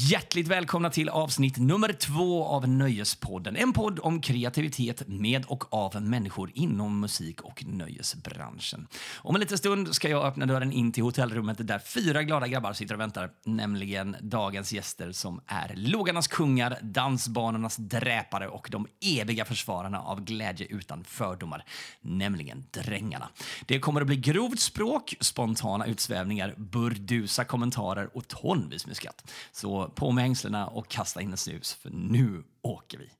Hjärtligt välkomna till avsnitt nummer två av Nöjespodden. En podd om kreativitet med och av människor inom musik och nöjesbranschen. Om en liten stund ska jag öppna dörren in till hotellrummet där fyra glada grabbar sitter och väntar. Nämligen dagens gäster som är logarnas kungar, dansbanornas dräpare och de eviga försvararna av glädje utan fördomar. Nämligen Drängarna. Det kommer att bli grovt språk, spontana utsvävningar, burdusa kommentarer och tonvis med skratt. Så på med hängslena och kasta in en snus, för nu åker vi.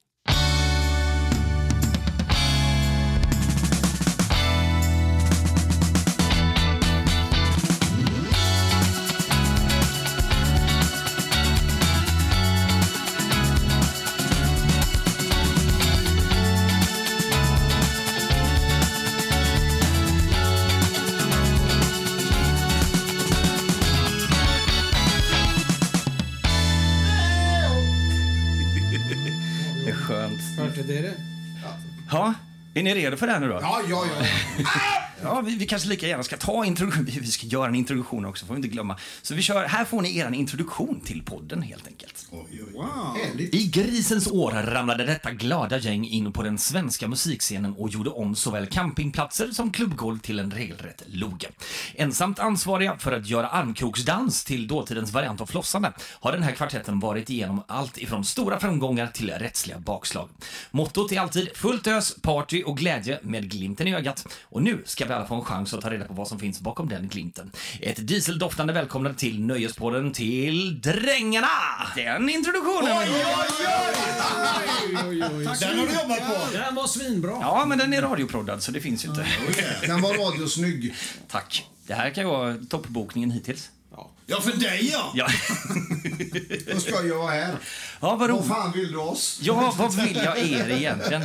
Ja, är ni redo för det här nu då? Ja, ja, ja. Ja, vi, vi kanske lika gärna ska ta introduktion. Vi ska göra en introduktion också, får vi inte glömma. Så vi kör, här får ni er introduktion till podden helt enkelt. Wow. Härligt. I grisens år ramlade detta glada gäng in på den svenska musikscenen och gjorde om såväl campingplatser som klubbgolv till en regelrätt loge. Ensamt ansvariga för att göra armkroksdans till dåtidens variant av flossande har den här kvartetten varit igenom allt ifrån stora framgångar till rättsliga bakslag. Mottot är alltid fullt ös, party och glädje med glimten i ögat. Och nu ska vi alla få en chans att ta reda på vad som finns bakom den glimten. Ett dieseldoftande välkomnande till Nöjespodden till Drängarna! Den introduktionen! Oj, oj, oj. Den har du jobbat på. Den var svinbra. Ja, men den är radioproddad så det finns ju inte. Den var radiosnygg. Tack. Det här kan ju vara toppbokningen hittills. Ja, för dig ja. Ja, Då ska jag vara här. ja vad fan vill du oss? Ja, vad vill jag er egentligen?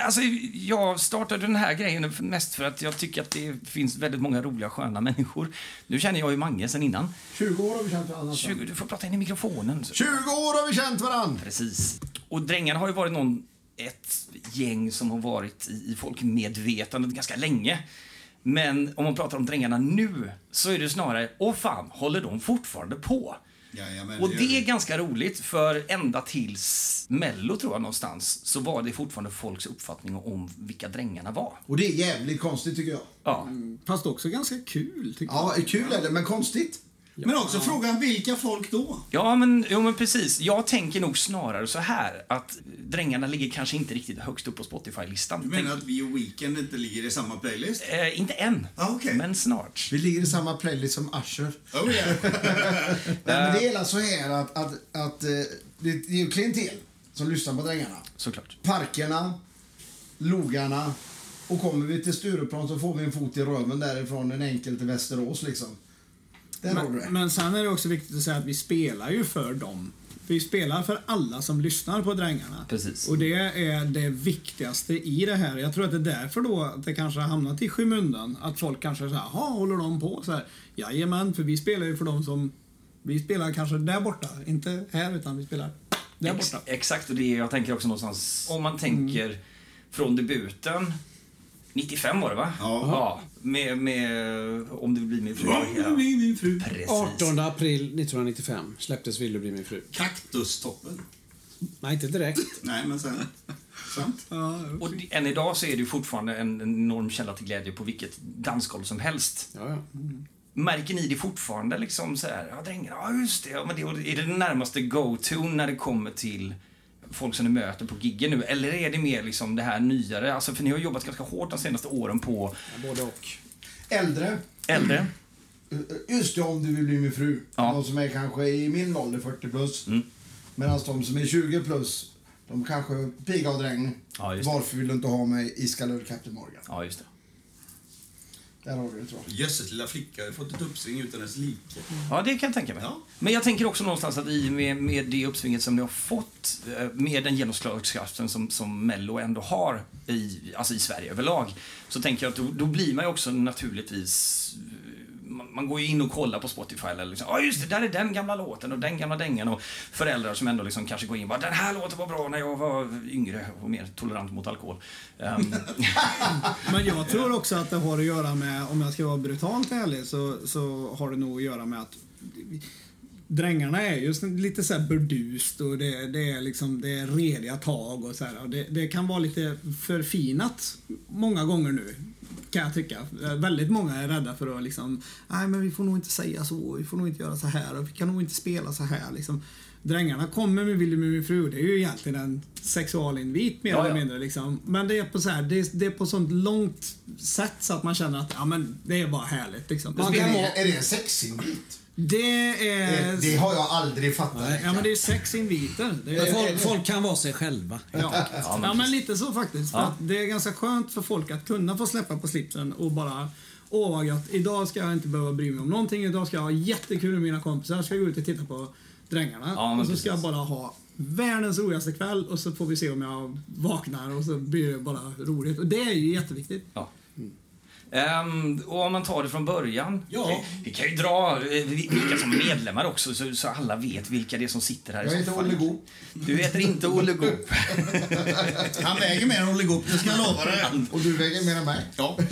Alltså, jag startade den här grejen mest för att jag tycker att det finns väldigt många roliga, sköna människor. Nu känner jag ju Mange sen innan. 20 år har vi känt varandra. 20, du får prata in i mikrofonen. 20 år har vi känt varandra. Precis. Och Drängarna har ju varit någon, ett gäng som har varit i, i folkmedvetandet ganska länge. Men om man pratar om Drängarna nu så är det snarare, åh fan, håller de fortfarande på? Jajamän, Och det är ganska roligt, för ända tills Mello, tror jag, någonstans, så var det fortfarande folks uppfattning om vilka Drängarna var. Och det är jävligt konstigt tycker jag. Ja. Fast också ganska kul, tycker Ja, kul är det, men konstigt. Men också frågan, vilka folk då? Ja, men, jo, men precis. Jag tänker nog snarare så här, att Drängarna ligger kanske inte riktigt högst upp på Spotify-listan. Du menar att vi och Weekend inte ligger i samma playlist? Eh, inte än, Ah, okej. men snart. Vi ligger i samma playlist som Usher. Oh yeah. Nej, men det är alltså så här att, att, att eh, det det är ju klientel som lyssnar på Drängarna. Såklart. Parkerna, logarna. Och kommer vi till Stureplan så får vi en fot i röven därifrån en enkel till Västerås liksom. Där har du Men, det. men sen är det också viktigt att säga att vi spelar ju för dem. Vi spelar för alla som lyssnar på Drängarna. Precis. Och det är det viktigaste i det här. Jag tror att det är därför då att det kanske har hamnat i skymundan. Att folk kanske säger jaha, håller de på så här? Jajamän, för vi spelar ju för dem som... Vi spelar kanske där borta, inte här utan vi spelar där Ex, borta. exakt, och det är, jag tänker också någonstans, om man tänker från debuten, 95 var det va? Ja. Med, med Om du vill bli min fru. Ja, Ja. bli min fru. Precis. 18 april 1995 släpptes Vill du bli min fru. Kaktustoppen. Nej, inte direkt. Nej, men sen... Sant. Och det- än idag så är det fortfarande en enorm källa till glädje på vilket dansgolv som helst. Ja, ja. Märker ni det fortfarande liksom så här, ja drängar, ja just det, ja, men det är det närmaste go-to när det kommer till folk som ni möter på giggen nu? Eller är det mer liksom det här nyare? Alltså för ni har jobbat ganska hårt de senaste åren på ja både och. Äldre. äldre. Just det, om du vill bli min fru. Ja. De som är kanske i min ålder, 40 plus. Mm. Medan de som är 20 plus, de kanske piga och dräng. Ja. Varför vill du inte ha mig i Skalör Captain Morgan? Ja, just det. Där har du det tror jag. Jösses lilla flicka har fått ett uppsving utan dess like. Ja, det kan jag tänka mig. Ja. Men jag tänker också någonstans att i med, med det uppsvinget som ni har fått, eh, med den genomslagskraften som, som Mello ändå har i, alltså i Sverige överlag, så tänker jag att då, då blir man ju också naturligtvis man, går ju in och kollar på Spotify eller liksom, ja just det, där är den gamla låten och den gamla dängan och föräldrar som ändå liksom kanske går in och bara, den här låten var bra när jag var yngre och mer tolerant mot alkohol. Um. Men jag tror också att det har att göra med, om jag ska vara brutalt ärlig, så, så har det nog att göra med att Drängarna är just lite så här burdust och det, det är liksom det är rediga tag och så här. Och det, det kan vara lite förfinat många gånger nu. Kan jag tycka. Väldigt många är rädda för att liksom, nej men vi får nog inte säga så, vi får nog inte göra så här och vi kan nog inte spela så här liksom. Drängarna kommer med Willy med min fru, det är ju egentligen en sexualinvit mer Ja, eller ja. mindre. Liksom. Men det är på så här, det är, det är på sånt långt sätt så att man känner att ja, men det är bara härligt. Liksom. Man är, kan det, vara, är det en sexinvit? Det är... det har jag aldrig fattat. Ja, men det är sex inviter. Det är, Folk, folk kan vara sig själva. ja. Ja, men lite så faktiskt. Ja. det är ganska skönt för folk att kunna få släppa på slipsen och bara Åh vad gött, idag ska jag inte behöva bry mig om någonting. Idag ska jag ha jättekul med mina kompisar. Ska jag gå ut och titta på Drängarna. Ja, men och så ska precis. jag bara ha världens roligaste kväll och så får vi se om jag vaknar och så blir det bara roligt. Och det är ju jätteviktigt. Ja. Ehm, och om man tar det från början. Ja. Vi, vi kan ju dra eh, vilka som är medlemmar också så, så alla vet vilka det är som sitter här Jag heter. Olle Goop. Du heter inte Olle Goop. Han väger mer än Olle Goop, det ska jag lova dig. Och du väger mer än mig. Ja.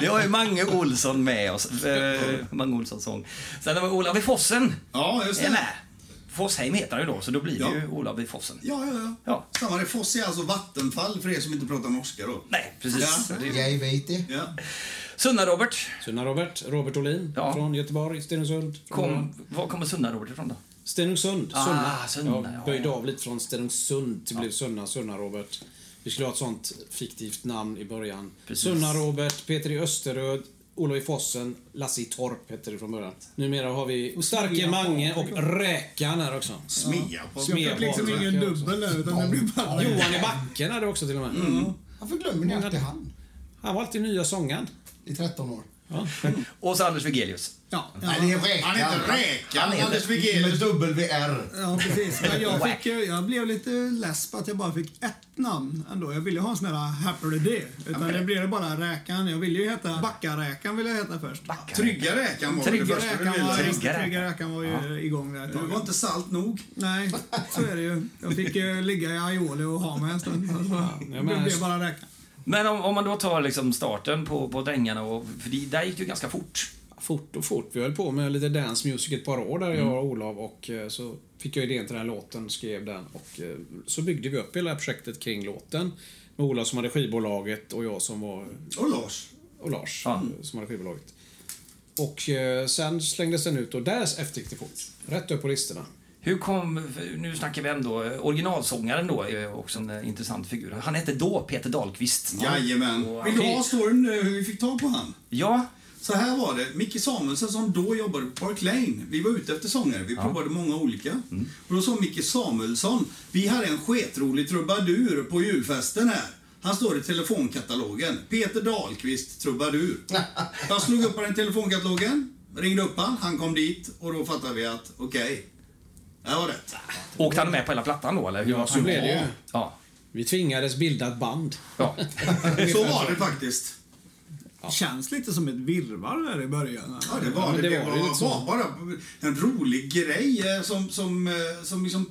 Vi har ju Mange Olsson med oss. Eh, Mange Olssons sång. Sen har vi Olav i Fossen. Ja, just Är det. med. Fossheim heter han ju då, så då blir det Ja. ju Olav i Fossen. Ja, ja, ja. Ja. Samma det. Foss är alltså vattenfall för er som inte pratar norska då. Nej, precis. Ja. Det är- Jag vet det. Ja. Sunna-Robert. Sunna Robert, Robert Olin Ja. från Göteborg, Stenungsund. Kom, var kommer Sunna-Robert ifrån då? Stenungsund, Ah, Sunna. Sunna, jag ja, böjde ja. av lite från Stenungsund till blev Sunna, Sunna Robert. Vi skulle ha ett sånt fiktivt namn i början. Precis. Sunna Robert, Peter i Österöd, Olof i Fossen, Lasse i Torp hette det från början. Numera har vi Starke Mange och Räkan här också. Smea på. Jag fick liksom ingen också. dubbel där utan det blev bara... Johan i backen hade också till och med. Mm. Varför glömmer ni alltid han? Han var alltid nya sångaren. I 13 år. Och så Anders Wigelius. Ja, ja. Nej, det är Räkan. Han heter Räkan, Han heter- Anders Med Wigelius. WR. Ja, precis. Men jag, fick, jag blev lite less på att jag bara fick ett namn ändå. Jag ville ha en sån här Happy Day. Utan Okej. det blev det bara Räkan. Jag ville ju heta Backaräkan ville jag heta först. Trygga Räkan var det Trygga första du Räkan var. Trygga Trygga Räkan. Var ju igång där ett tag. var inte salt nog. Nej, så är det ju. Jag fick ju ligga i aioli och ha mig en stund. Så Ja, det men- blev bara Räkan. Men om, om man då tar liksom starten på, på Drängarna, och, för det, där gick det ju ganska fort. Fort och fort. Vi höll på med lite dance music ett par år där jag och Olav och eh, så fick jag idén till den här låten, skrev den och eh, så byggde vi upp hela projektet kring låten. Med Olav som hade skivbolaget och jag som var Och Lars. och Lars Ja. eh, som hade skivbolaget. Och sen slängdes den ut och därefter gick det fort. Rätt upp på listorna. Hur kom, nu snackar vi ändå, originalsångaren då är också en intressant figur. Han hette då Peter Dahlqvist. Jajamän. Och- Vill du ha storyn hur vi fick tag på han? Ja, Så här var det. Micke Samuelsson som då jobbade på Park Lane. Vi var ute efter sångare. Vi provade många olika. Och då sa Micke Samuelsson, vi hade en sketrolig trubadur på julfesten här. Han står i telefonkatalogen. Peter Dahlqvist, trubadur. Jag slog upp den i telefonkatalogen, ringde upp han, han kom dit och då fattade vi att okej, det här var rätt. åkte han med på hela plattan då eller? Hur Ja, så blev det ju. Ja. Vi tvingades bilda ett band. ja. Så var det faktiskt. Känns lite som ett virrvarr där i början. Ja, det var men det. det Det var var, så. var bara en rolig grej eh, som, som, eh, som liksom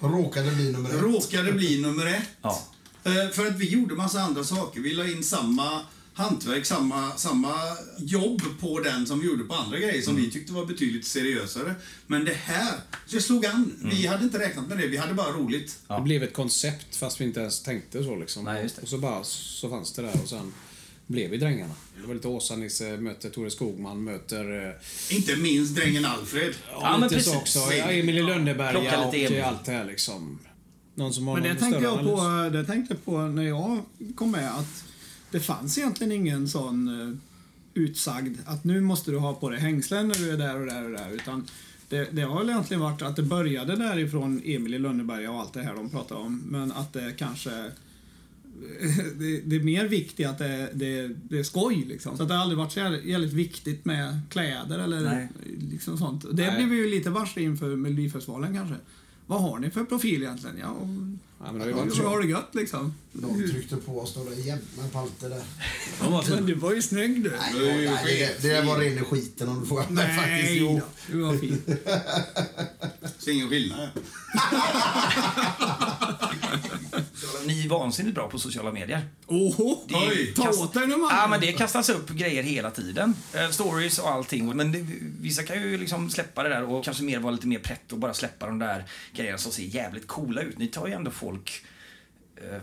Råkade bli nummer ett. råkade bli nummer ett. Ja. Eh, För att vi gjorde massa andra saker. Vi la in samma hantverk, samma, samma jobb på den som vi gjorde på andra grejer som vi tyckte var betydligt seriösare. Men det här, det slog an. Vi hade inte räknat med det, vi hade bara roligt. Ja. Det blev ett koncept fast vi inte ens tänkte så liksom. Nej, just det. Och så bara så fanns det där och sen blev vi Drängarna. Det var lite Åsa-Nisse möter Tore Skogman möter... eh, Inte minst drängen Alfred. Ja, men lite så precis. också. Ja, Emil i Lönneberga och Emil. eh, allt det här liksom. Någon som har Men det tänkte, jag analys. på, det tänkte jag på när jag kom med att det fanns egentligen ingen sån uh, utsagd att nu måste du ha på dig hängslen när du är där och där och där. Utan det, det har väl egentligen varit att det började därifrån Emil i Lönneberga och allt det här de pratar om. Men att det kanske det, det är mer viktigt att det, det, det är skoj liksom. Så att det har aldrig varit så jävligt, viktigt med kläder eller Nej. liksom sånt. Det Nej. blev vi ju lite varse inför Melodifestivalen kanske. Vad har ni för profil egentligen? Ja, och, Ja, men det har ju ja, varit så har det gött liksom. De tryckte på oss några jämna palter där. Men du var ju snygg du. Nej, nej, det, det var ren skiten om du frågar mig faktiskt. Nej Jo. då, du var fin. Så ingen skillnad. Ni är vansinnigt bra på sociala medier. Oho! Det Oj, ta kast-. Ja, men det kastas upp grejer hela tiden. Eh, stories och allting. Men det, vissa kan ju liksom släppa det där och kanske mer vara lite mer prätt och bara släppa de där grejerna som ser jävligt coola ut. Ni tar ju ändå folk...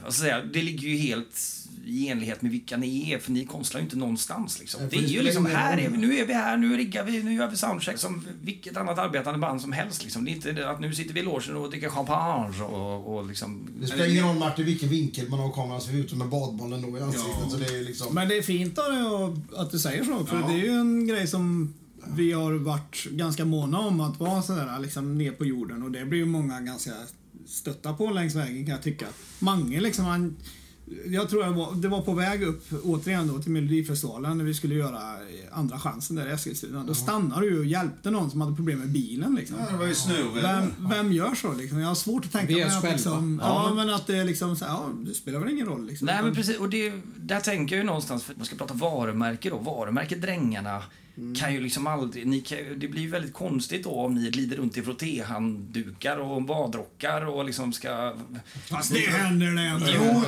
Vad ska jag säga, det ligger ju helt i enlighet med vilka ni är, för ni konstlar ju inte någonstans. Liksom. Det är ju liksom, här är vi, nu är vi här, nu riggar vi, nu gör vi soundcheck som vilket annat arbetande band som helst. Liksom. Det är inte att nu sitter vi i logen och dricker champagne och, och liksom... Det spelar ingen roll Martin vilken vinkel man har kameran ser vi ut som en badboll ändå i ansiktet. Ja. Så det är liksom... Men det är fint av dig att- att du säger så, för Ja. det är ju en grej som vi har varit ganska måna om att vara sådär liksom ner på jorden och det blir ju många ganska stötta på längs vägen kan jag tycka. Mange liksom, han, jag tror jag var, det var på väg upp återigen då till Melodifestivalen när vi skulle göra andra chansen där i Eskilstuna. Då stannade du och hjälpte någon som hade problem med bilen liksom. Ja, det var ju snöoväder. Vem, vem gör så liksom? Jag har svårt att tänka mig att liksom, ja. men att det är liksom så här, ja, det spelar väl ingen roll liksom. Nej men precis, och det, där tänker jag ju någonstans, för man ska prata varumärke då, varumärket Drängarna kan ju liksom aldrig, ni kan, det blir ju väldigt konstigt då om ni glider runt i frottéhanddukar och badrockar och liksom ska... Fast det händer det ändå. Jo,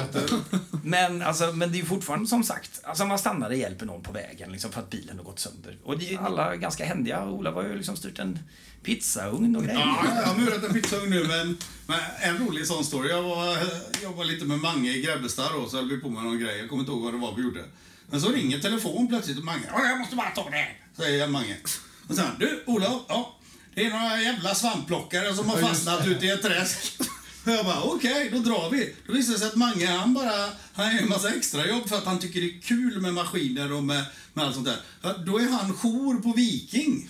men, alltså, men det är ju fortfarande som sagt, alltså man stannar och hjälper någon på vägen liksom, för att bilen har gått sönder. Och det är alla ganska händiga. Ola har ju liksom styrt en pizzaugn och grejer. Ja, jag har murat en pizzaugn nu, men, men en rolig sån story. Jag var, jag var lite med Mange i Grebbestad då, så höll vi på med någon grej. Jag kommer inte ihåg vad det var vi gjorde. Men så ringer telefon plötsligt och Mange, "Ja, jag måste bara ta det, säger Mange. Och sen, du Olof, ja, det är några jävla svampplockare som har fastnat ute i ett träsk. Och jag bara, okej, då drar vi. Då visade det sig att Mange, han bara, han gör en massa extrajobb för att han tycker det är kul med maskiner och med, med allt sånt där. Ja, Då är han jour på Viking.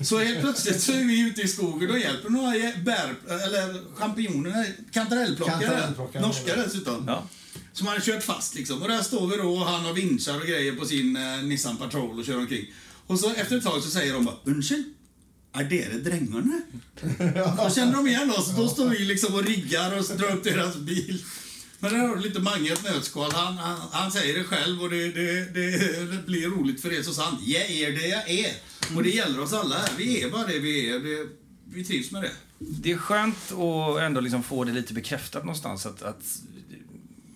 Så helt plötsligt så är vi ute i skogen och hjälper några bär, eller champinjoner, kantarellplockare. Kantarellplockare. Norska dessutom. Ja. Som han har kört fast liksom. Och där står vi då och han har vinschar och grejer på sin eh, Nissan Patrol och kör omkring. Och så efter ett tag så säger de bara Unnskyld, är det drängarna? Då känner de igen oss. Då står vi liksom och riggar och drar upp deras bil. Men där har du lite Mange ett nötskal. Han, han, han säger det själv och det, det, det, det blir roligt för er så sant. Jag är det jag är. Och det gäller oss alla här. Vi är bara det vi är. Det, vi trivs med det. Det är skönt att ändå liksom få det lite bekräftat någonstans att, att,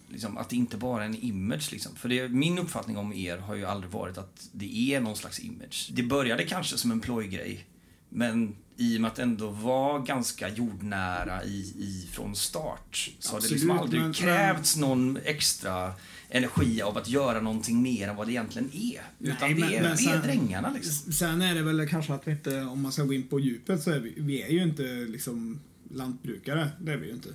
liksom, att det inte bara är en image. Liksom. För det, min uppfattning om er har ju aldrig varit att det är någon slags image. Det började kanske som en plojgrej, men i och med att det ändå var ganska jordnära i, i, från start så har det liksom aldrig men- krävts någon extra energi av att göra någonting mer än vad det egentligen är. Utan Nej, det, men- är, men det är sen- drängarna liksom. Sen är det väl kanske att vi inte, om man ska gå in på djupet, så är vi, vi är ju inte liksom lantbrukare. Det är vi ju inte.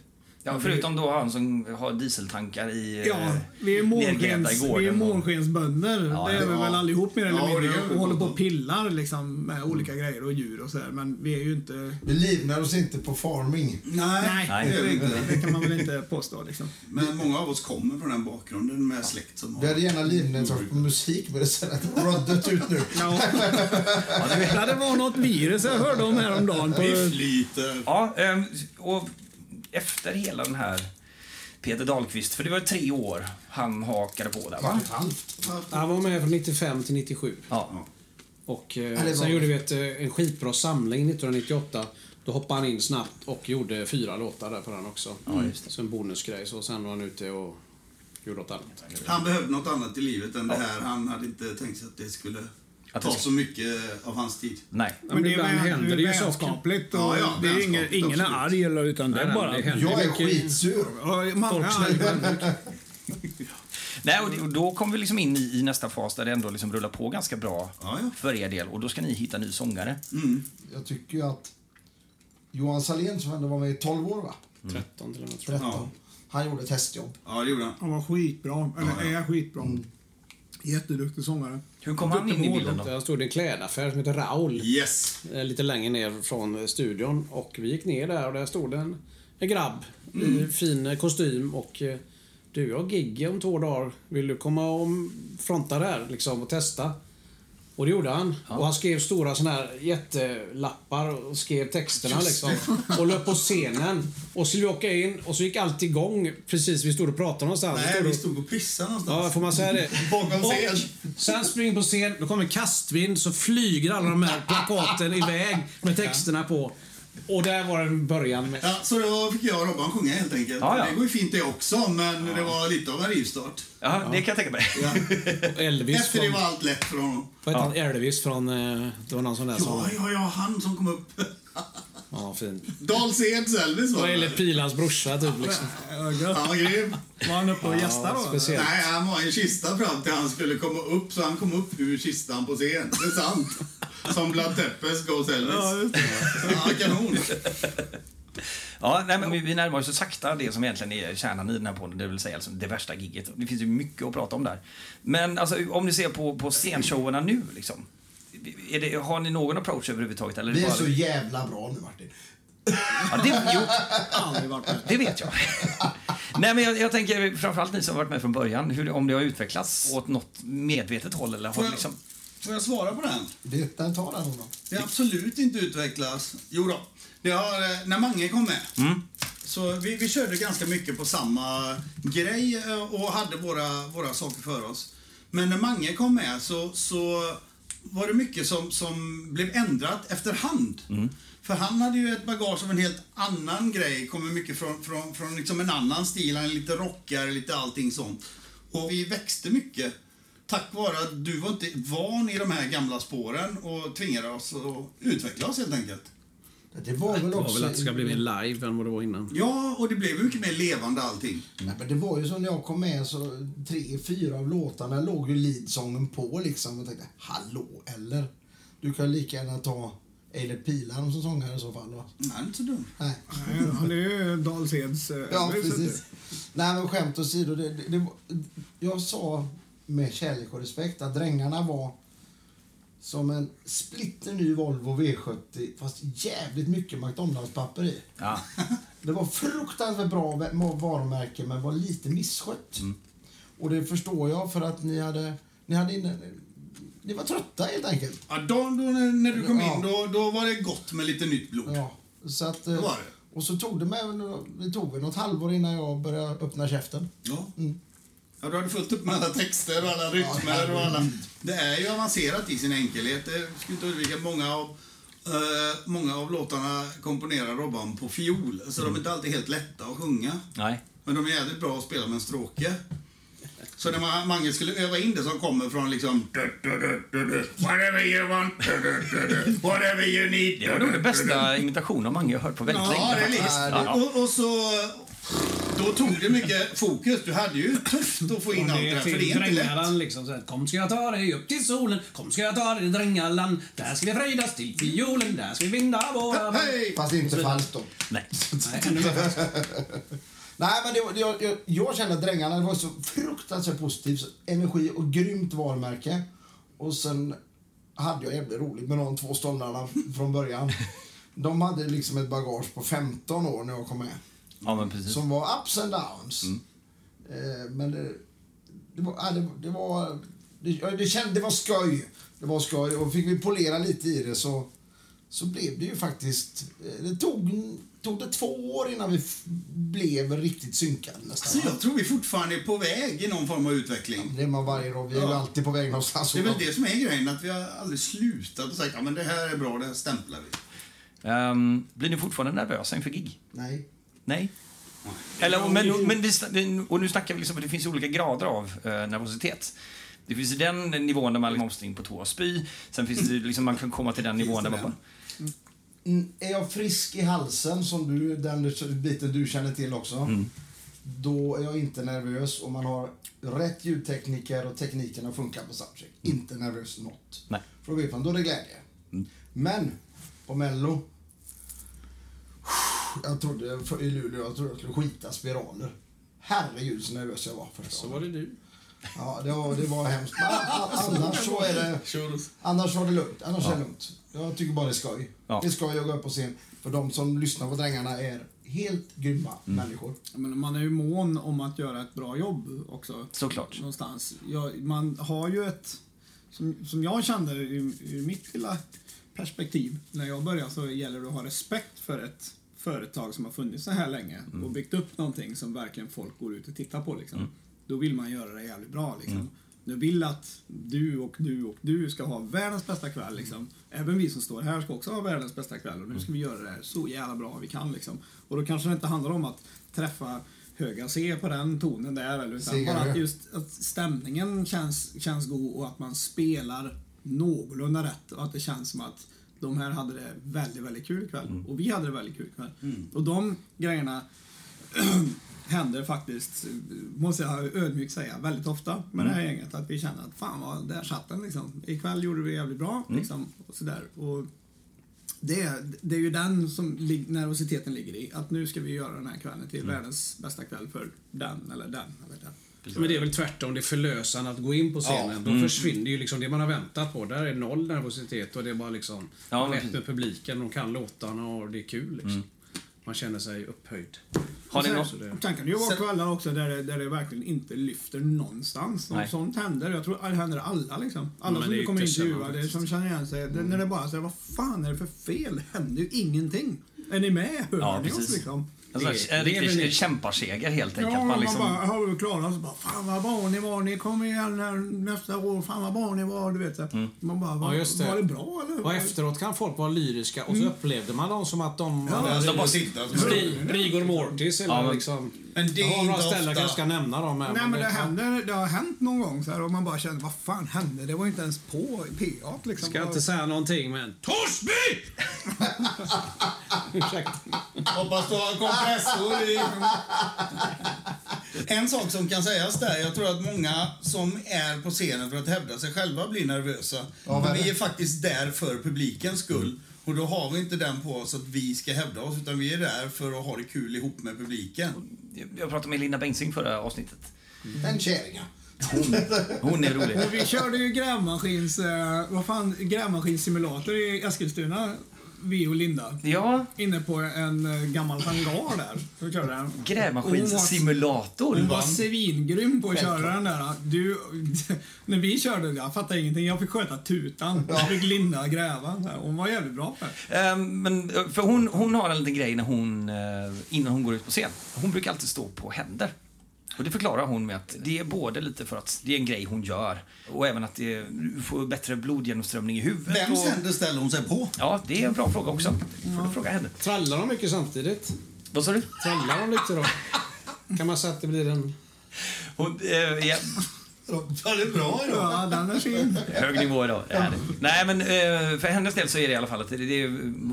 Ja, förutom då han som har dieseltankar i Ja, eh, vi är, nergrävda månskens, vi är månskensbönder. Ja, det är vi ja. väl allihop mer eller Ja, mindre. vi Och håller på och pillar liksom, med olika grejer och djur och sådär. Men vi är ju inte... Vi livnär oss inte på farming. Nej, Nej, det vi inte. det kan man väl inte påstå liksom. Men många av oss kommer från den bakgrunden med släkt som Vi har... hade gärna livnärt oss på musik men det ser att det har dött ut nu. Ja. ja, det var något virus jag hörde om häromdagen. På, Vi flyter. Ja, ehm, och efter hela den här Peter Dahlqvist, för det var tre år han hakade på där va? Han var med från 95 till 97. Ja. Och eh, sen gjorde vi ett, eh, en skitbra samling 1998. Då hoppade han in snabbt och gjorde fyra låtar där på den också. Ja, just det. Så en bonusgrej. Så sen var han ute och gjorde något annat. Han behövde något annat i livet än det här. Han hade inte tänkt sig att det skulle Att det ta så mycket av hans tid. Nej. men det är, ibland händer det ju saker. Ja, ja, det är ingen, ingen är arg eller utan det Nej, är nej, bara... det händer Jag är skitsur. Ja, Många är. Nej, och det- då kommer vi liksom in i, i nästa fas där det ändå liksom rullar på ganska bra Ja, ja. för er del. Och då ska ni hitta ny sångare. Jag tycker ju att Johan Salén som ändå var med i 12 år va? 13 till och med tror jag. 13. Ja. Han gjorde ett hästjobb. Ja, det gjorde han. Han var skitbra. Eller är skitbra. Jätteduktig sångare. Hur kom han in i bilden då? Där stod det en klädaffär som heter Raul. Yes! eh, Lite längre ner från eh, studion. Och vi gick ner där och där stod en, en grabb i fin eh, kostym och du, jag har gig om två dagar. Vill du komma och fronta där liksom och testa? Och det gjorde han. Och han skrev stora såna här jättelappar och skrev texterna liksom. Och löp på scenen. Och skulle vi åka in och så gick allt igång precis vi stod och pratade någonstans. Nej, Stod vi stod och pissade Ja, någonstans. får man säga det? Bakom scen. Sen springer på scen, då kommer kastvind, så flyger alla de här plakaten iväg med texterna på. Och där var en början med... Ja, så då fick jag och Robban sjunga helt enkelt. Ja, ja. Det går ju fint det också, men det var lite av en rivstart. Ja, det kan jag tänka mig. Ja. Elvis Efter det från... var allt lätt för honom. Vad hette han? Elvis från... eh, Det var någon sån där som... Ja, ja, ja, han som kom upp. Ja, fin. Dals Eds Elvis Det var det. Elit Pilans brorsa typ liksom. Ja, grym. Var han uppe och gästade då? speciellt. Nej, han var i en kista fram till han skulle komma upp, så han kom upp ur kistan på scen. Det är sant. Som Blood Teppes Goes Elvis. Ja, just det. Ja, kanon. Ja, nej, men vi- vi närmar oss så sakta det som egentligen är kärnan i den här podden, det vill säga alltså det värsta gigget. Det finns ju mycket att prata om där. Men alltså, om ni ser på, på scenshowerna nu, liksom. Är det, har ni någon approach överhuvudtaget? Eller Vi är bara- så jävla bra nu Martin. Ja, det, jo, Aldrig varit med. det vet jag. Nej, men jag, jag tänker framförallt ni som har varit med från början, hur, om det har utvecklats åt något medvetet håll eller har jag, liksom... får jag svara på den? Det, den tar den då. Det har absolut inte utvecklats. Jo då. Det har, eh, när Mange kom med. Så vi, vi körde ganska mycket på samma grej eh, och hade våra, våra saker för oss. Men när Mange kom med så, så var det mycket som, som blev ändrat efterhand. För han hade ju ett bagage av en helt annan grej, kommer mycket från, från, från liksom en annan stil, han är lite rockigare, lite allting sånt. Och vi växte mycket tack vare att du var inte van i de här gamla spåren och tvingade oss att utveckla oss helt enkelt. Det var väl Det var också... väl att det ska bli mer live än vad det var innan. Ja, och det blev mycket mer levande allting. Nej, men det var ju så när jag kom med så tre, fyra av låtarna låg ju leadsången på liksom. Och tänkte, hallå, eller? Du kan lika gärna ta Eilert Pilarm som sångare i så fall va? Nej, inte så dumt. Nej. Nej, Han är ju Dals-Eds eh, Ja, precis. Nej, men skämt åsido. Det, det, det, jag sa med kärlek och respekt att Drängarna var som en splitter ny Volvo V70 fast jävligt mycket McDonalds-papper i. Ja. Det var fruktansvärt bra varumärke men var lite misskött. Och det förstår jag för att ni hade, ni hade inne, ni var trötta helt enkelt. Ja, då, då, när, du kom Ja. in, då, då var det gott med lite nytt blod. Ja, så att, eh, Det var det. Och så tog det mig, det tog något halvår innan jag började öppna käften. Ja. Mm. Ja, du hade fullt upp med alla texter och alla rytmer och alla... Det är ju avancerat i sin enkelhet. Det skulle inte undvika. Många av, eh, många av låtarna komponerar Robban på fiol, så de är inte alltid helt lätta att sjunga. Nej. Men de är jävligt bra att spela med en stråke. Så när man, Mange skulle öva in det som kommer från liksom... Whatever you want, whatever you need. Det var nog den bästa imitationen av Mange jag hört på väldigt Ja, länge. det är lite. Ja. Och, och så... Då tog det mycket fokus. Du hade ju tufft att få in Och allt det där, är för det är inte lätt. Liksom. Så här, Kom ska jag ta dig upp till solen. Kom ska jag ta dig till Drängaland. Där ska vi fröjdas till fiolen. Där ska vi vinna våra... Hej! Fast inte falskt då. Nej. Nej, ännu mer fast. Nej, men det, var- jag, jag, jag kände att Drängarna det var så fruktansvärt positivt. så Energi och grymt varumärke. Och sen hade jag jävligt roligt med de två ståndarna från början. De hade liksom ett bagage på 15 år när jag kom med. Ja, men precis. Som var ups and downs. Eh, men det, det var... ja, Det, det var det, ja, det, kände, det var skoj. Det var skoj. Och fick vi polera lite i det så, så blev det ju faktiskt... eh, Det tog, tog det två år innan vi f- blev riktigt synkade Så nästan. jag tror vi fortfarande är på väg i någon form av utveckling. Det är man varje dag. Vi är ju Ja. alltid på väg någonstans. Det är väl det som är grejen, att vi har aldrig slutat och sagt ja men det här är bra, det här stämplar vi. Ehm, blir ni fortfarande nervösa inför gig? Nej. Nej? Eller, men, men vi, sn- och nu snackar vi liksom att det finns olika grader av eh, nervositet. Det finns den nivån där man liksom måste in på toa och spy. Sen finns det liksom, man kan komma till den nivån där man bara... Mm, Är jag frisk i halsen, som du, den biten du känner till också, då är jag inte nervös. Om man har rätt ljudtekniker och teknikerna funkar på soundcheck. Inte nervös något. Nej. För då vet man, då är det glädje. Men på Mello, jag trodde för, i Luleå, jag trodde jag skulle skita spiraler. Herregud så nervös jag var första Så var det du. Ja, det var, det var hemskt. Men annars så är det... Annars var det lugnt. Annars är det lugnt. Jag tycker bara det är skoj. Ja. Det är skoj att gå upp på scen. För de som lyssnar på Drängarna är helt grymma människor. Men man är ju mån om att göra ett bra jobb också. Såklart. Någonstans. Ja, man har ju ett... Som, som jag kände ur, ur mitt lilla perspektiv när jag började så gäller det att ha respekt för ett företag som har funnits så här länge och byggt upp någonting som verkligen folk går ut och tittar på. Liksom. Då vill man göra det jävligt bra. Liksom. jag vill att du och du och du ska ha världens bästa kväll. Liksom. Även vi som står här ska också ha världens bästa kväll och nu ska vi göra det här så jävla bra vi kan. Liksom. Och då kanske det inte handlar om att träffa höga C på den tonen där. Eller, utan bara du? att just att stämningen känns, känns god och att man spelar någorlunda rätt och att det känns som att de här hade det väldigt, väldigt kul ikväll. Och vi hade det väldigt kul ikväll. Och de grejerna händer faktiskt, måste jag ödmjukt säga, väldigt ofta med det här gänget. Att vi känner att fan vad, där satt den liksom. Ikväll gjorde vi det jävligt bra. Liksom, och sådär. Och det, är- det är ju den som nervositeten ligger i. Att nu ska vi göra den här kvällen till världens bästa kväll för den eller den eller den. Men det är väl tvärtom, det är förlösande att gå in på scenen. Då försvinner ju liksom det man har väntat på. Där är noll nervositet och det är bara liksom Ja, rätt med publiken. De kan låtarna och det är kul liksom. Man känner sig upphöjd. Har ni Sen- något? Sen kan det ju vara kvällar också där det, där det verkligen inte lyfter någonstans. Och sånt händer. Jag tror det händer alla liksom. Alla Men som vi kommer intervjua, som känner igen sig. Det, när det bara säger vad fan är det för fel? Det händer ju ingenting. Är ni med? Hör Ja, ni oss liksom? Alltså, Det- en det är väl riktig ni- kämparseger helt enkelt. Ja, man man liksom, bara, har vi klarat oss? Bara, fan vad bra ni var, ni kommer igen här nästa år, fan vad bra ni var, du vet. så. Mm. Man bara, var, Ja, just det. var det bra eller? Och efteråt kan folk vara lyriska och så upplevde man dem som att de Ja, hade de bara Rigor Mortis eller Ja, men- liksom... Men det är jag har några inte ställen kanske ska nämna dem här. Nej men det, händer, det har hänt någon gång så här, och man bara känner, vad fan hände? Det var inte ens på PA liksom. Ska inte säga någonting men... Torsby! Ursäkta. Hoppas du har kompressor i... En sak som kan sägas där, jag tror att många som är på scenen för att hävda sig själva blir nervösa. Ja, Men men- vi är faktiskt där för publikens skull. Och då har vi inte den på oss att vi ska hävda oss, utan vi är där för att ha det kul ihop med publiken. Jag pratade med Linda Bengtzing förra avsnittet. Den kärringen. Hon är rolig. Vi körde ju grävmaskins, eh, vad fan, grävmaskinssimulator i Eskilstuna, vi och Linda. Ja, Inne på en eh, gammal hangar där. Körde den. grävmaskinssimulator. Hon var svingrym på att köra den där. Du, när vi körde, jag fattade ingenting. Jag fick sköta tutan. Jag fick Linda gräva. Hon var jävligt bra på det. Ehm, men, eh, för hon, hon har en liten grej när hon, eh, innan hon går ut på scen. Hon brukar alltid stå på händer. Och det förklarar hon med att det är både lite för att det är en grej hon gör och även att det, får bättre blodgenomströmning i huvudet. Vems och, ställer hon sig på? Ja, det är en bra fråga också. Får du fråga henne. Trallar de mycket samtidigt? Vad sa du? Trallar de lite då? Kan man säga att det blir en... Hon, eh, ja, Ja, det är bra idag. Ja, den är fin. hög nivå idag. Ja. Nej, men eh, för hennes del så är det i alla fall att det, är,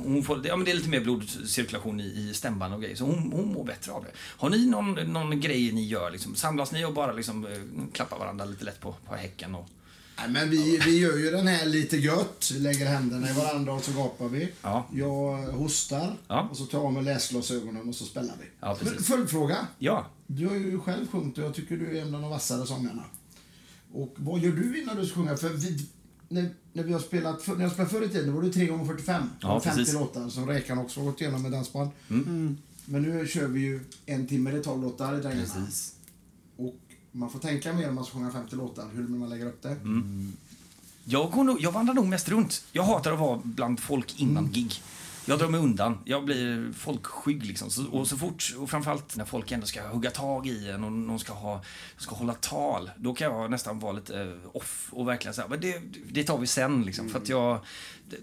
hon får, ja, men det är lite mer blodcirkulation i, i stämband och grejer. Så hon, hon mår bättre av det. Har ni någon, någon grej ni gör? Liksom, samlas ni och bara liksom, eh, klappar varandra lite lätt på, på häcken? Och, Nej, men vi, vi gör ju den här lite gött. Lägger händerna i varandra och så gapar vi. Ja. Jag hostar Ja. och så tar jag av mig läsglasögonen och så spelar vi. Ja. Följdfråga. ja, Du har ju själv sjungit och jag tycker du är en av de vassare sångarna. Och vad gör du innan du ska sjunga? För vi, när, när vi har spelat, när jag spelade förr i tiden, var det 3 gånger 45 Ja, 50 precis. låtar som Räkan också har gått igenom med dansband. Mm. Men nu kör vi ju en timme, det är 12 låtar i Drängarna. Och man får tänka mer om man ska sjunga 50 låtar, hur man lägger upp det. Mm. Jag, går nog, jag vandrar nog mest runt. Jag hatar att vara bland folk innan gig. Jag drar mig undan. Jag blir folkskygg liksom. Så, och så fort, och framförallt när folk ändå ska hugga tag i en och någon ska, ha, ska hålla tal, då kan jag nästan vara lite eh, off och verkligen säga, men det, det tar vi sen liksom. För att jag,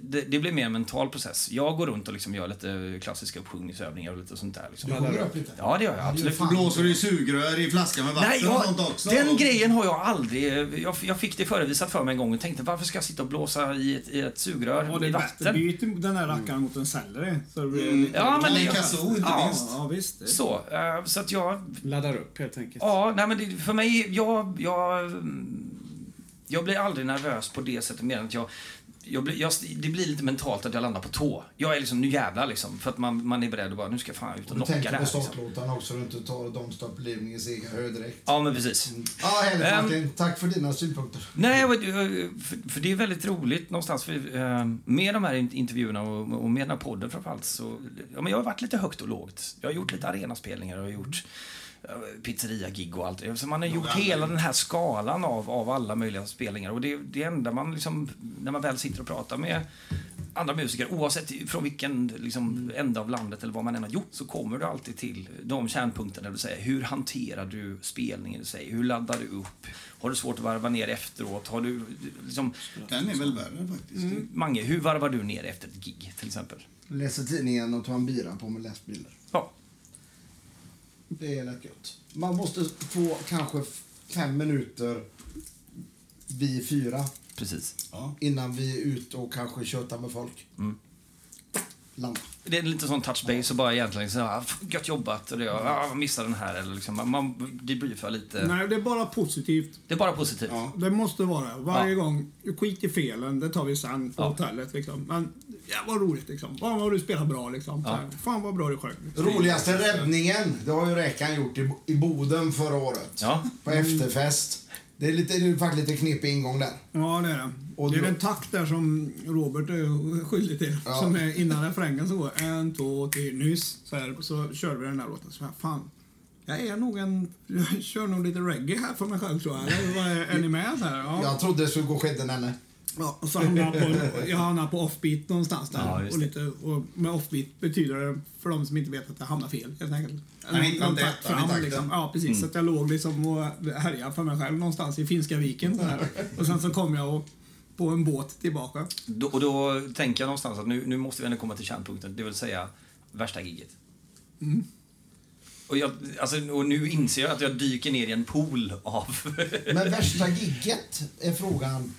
det, det blir mer en mental process. Jag går runt och liksom gör lite klassiska uppsjungningsövningar och lite sånt där. Liksom. Du sjunger upp lite? Ja, det gör jag absolut. fan. Blåser du i sugrör i flaskan med vatten Nej, och jag, sånt också? den grejen har jag aldrig... Jag, jag fick det förevisat för mig en gång och tänkte varför ska jag sitta och blåsa i ett, i ett sugrör Och det i är bättre. vatten? Byt den här rackaren mot en selleri. Så det blir lite... Ja, men Eller det- kazoo, inte Ja. minst. Ja, visst. Det- Så, eh, så att jag... Laddar upp helt enkelt. Ja, nej men det, för mig, jag, jag... mm, Jag blir aldrig nervös på det sättet mer än att jag... Jag blir, jag, det blir lite mentalt att jag landar på tå. Jag är liksom, nu jävlar liksom. För att man, man är beredd att bara, nu ska jag fan ut och Du knocka det tänker här. på Liksom. startlåtarna också, så du inte tar Don't Stop Believing i Sega Hö direkt. Ja, men precis. Ja, härligt Ehm. Martin. Tack för dina synpunkter. Nej, för, för det är väldigt roligt någonstans. För, eh, med de här in- intervjuerna och, och med den här podden framförallt så... Ja, men jag har varit lite högt och lågt. Jag har gjort lite arenaspelningar och jag har gjort pizzeria-gig och allt. Så man har gjort hela den här skalan av, av alla möjliga spelningar. Och det, det enda man liksom... När man väl sitter och pratar med andra musiker, oavsett från vilken liksom, ända av landet eller vad man än har gjort, så kommer du alltid till de kärnpunkterna. Du säger, hur hanterar du spelningen? Du säger, hur laddar du upp? Har du svårt att varva ner efteråt? Har du, liksom, Den är väl värre faktiskt. Mange, hur varvar du ner efter ett gig till exempel? Läser tidningen och tar en bira på med läsbilder. Det är lätt gött. Man måste få kanske fem minuter vid fyra precis. Ja. innan vi är ute och kanske tjötar med folk. Mm. Landa. Det är lite sån touch base och bara egentligen så här, gött jobbat, det, ah, jag missade den här, eller liksom, man, man debriefar lite. Nej, det är bara positivt. Det är bara positivt. Ja. Det måste vara Varje Ja. gång. Skit i felen, det tar vi sen på Ja. hotellet. Liksom. Men ja, vad roligt liksom. Fan vad du spelar bra liksom. Här, Fan vad bra du sjöng. Roligaste räddningen, det har ju Räkan gjort i, i Boden förra året. Ja. På efterfest. Det är, lite, det är faktiskt lite knepig ingång där. Ja, det är det. Och det är då- en takt där som Robert är skyldig till. Ja. Som är innan refrängen så går en, två, tre, nyss. Så, här, så kör vi den här låten. Så här, fan. Jag är nog en... Jag kör nog lite reggae här för mig själv tror jag. Eller vad är, är ni med? Så här, ja. Jag trodde det skulle gå skeden henne. Ja, och så hamnar jag på, jag hamnar på offbeat någonstans där. Ja, och lite, och med offbeat betyder det, för de som inte vet, att jag hamnar fel helt enkelt. Takt takten. liksom. Ja, precis. Mm. Så att jag låg liksom och härjade för mig själv någonstans i Finska viken. Så här. Och sen så kom jag och, på en båt tillbaka. Då, och då tänker jag någonstans att nu, nu måste vi ändå komma till kärnpunkten, det vill säga värsta giget. Och, jag, alltså, och nu inser jag att jag dyker ner i en pool av... Men värsta gigget är frågan.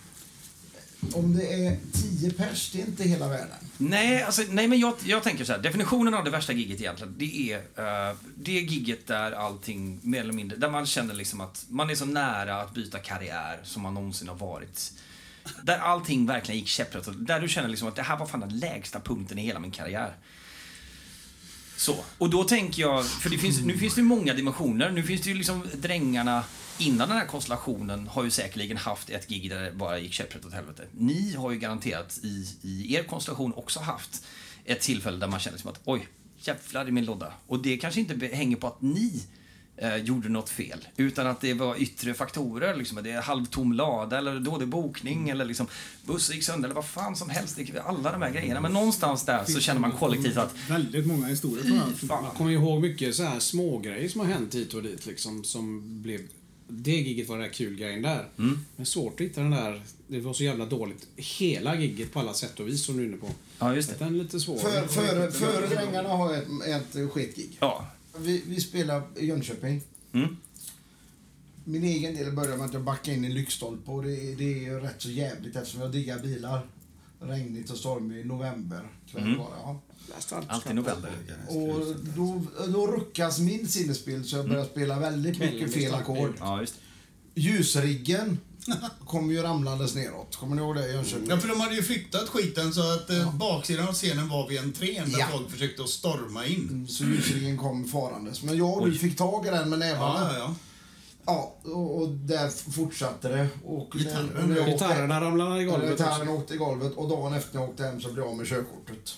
Om det är tio pers, det är inte hela världen. nej, alltså, nej, men jag, jag tänker så här. Definitionen av det värsta giget egentligen, det är uh, det giget där allting mer eller mindre, där man känner liksom att man är så nära att byta karriär som man någonsin har varit. Där allting verkligen gick käpprätt. Där du känner liksom att det här var fan den lägsta punkten i hela min karriär. Så. Och då tänker jag, för det finns, nu finns det ju många dimensioner. Nu finns det ju liksom drängarna innan den här konstellationen har ju säkerligen haft ett gig där det bara gick käpprätt åt helvete. Ni har ju garanterat i, i er konstellation också haft ett tillfälle där man känner som att oj, jävlar i min låda. Och det kanske inte hänger på att ni eh, gjorde något fel, utan att det var yttre faktorer. Liksom, att det är halvtom lada eller dålig bokning eller liksom bussen gick sönder eller vad fan som helst. Det, alla de här grejerna. Men någonstans där så känner man kollektivt att Väldigt många historier fan. Jag kommer ihåg mycket så här smågrejer som har hänt hit och dit liksom, som blev... Det giget var den där kul grejen där. Men svårt att hitta den där... Det var så jävla dåligt. Hela gigget på alla sätt och vis som du är inne på. Ja, just det. Den är lite svår. För, för, före Drängarna har ett, ett skitgig. Ja. Vi, vi spelar i Jönköping. Mm. Min egen del börjar med att jag backar in i lyktstolpe och det, är- det är ju rätt så jävligt eftersom jag diggar bilar. Regnigt och stormigt i november kväll Mm. var det, ja. Alltid november. Och då, då ruckas min sinnesbild så jag börjar spela väldigt mycket fel ackord. Ja. Ljusriggen kom ju ramlandes neråt. Kommer ni ihåg det i Jönköping? Ja, för de hade ju flyttat skiten så att eh, baksidan av scenen var vid entrén där Ja. folk försökte att storma in. Så ljusringen kom farandes. Men jag och du fick tag i den med nävarna. Ja, ja, ja. Ja, och, och där fortsatte det. Och Gitarren, när- när jag åkte- Gitarrerna ramlade i Ja, golvet Gitarren åkte i golvet och dagen efter när jag åkte hem så blev jag av med körkortet.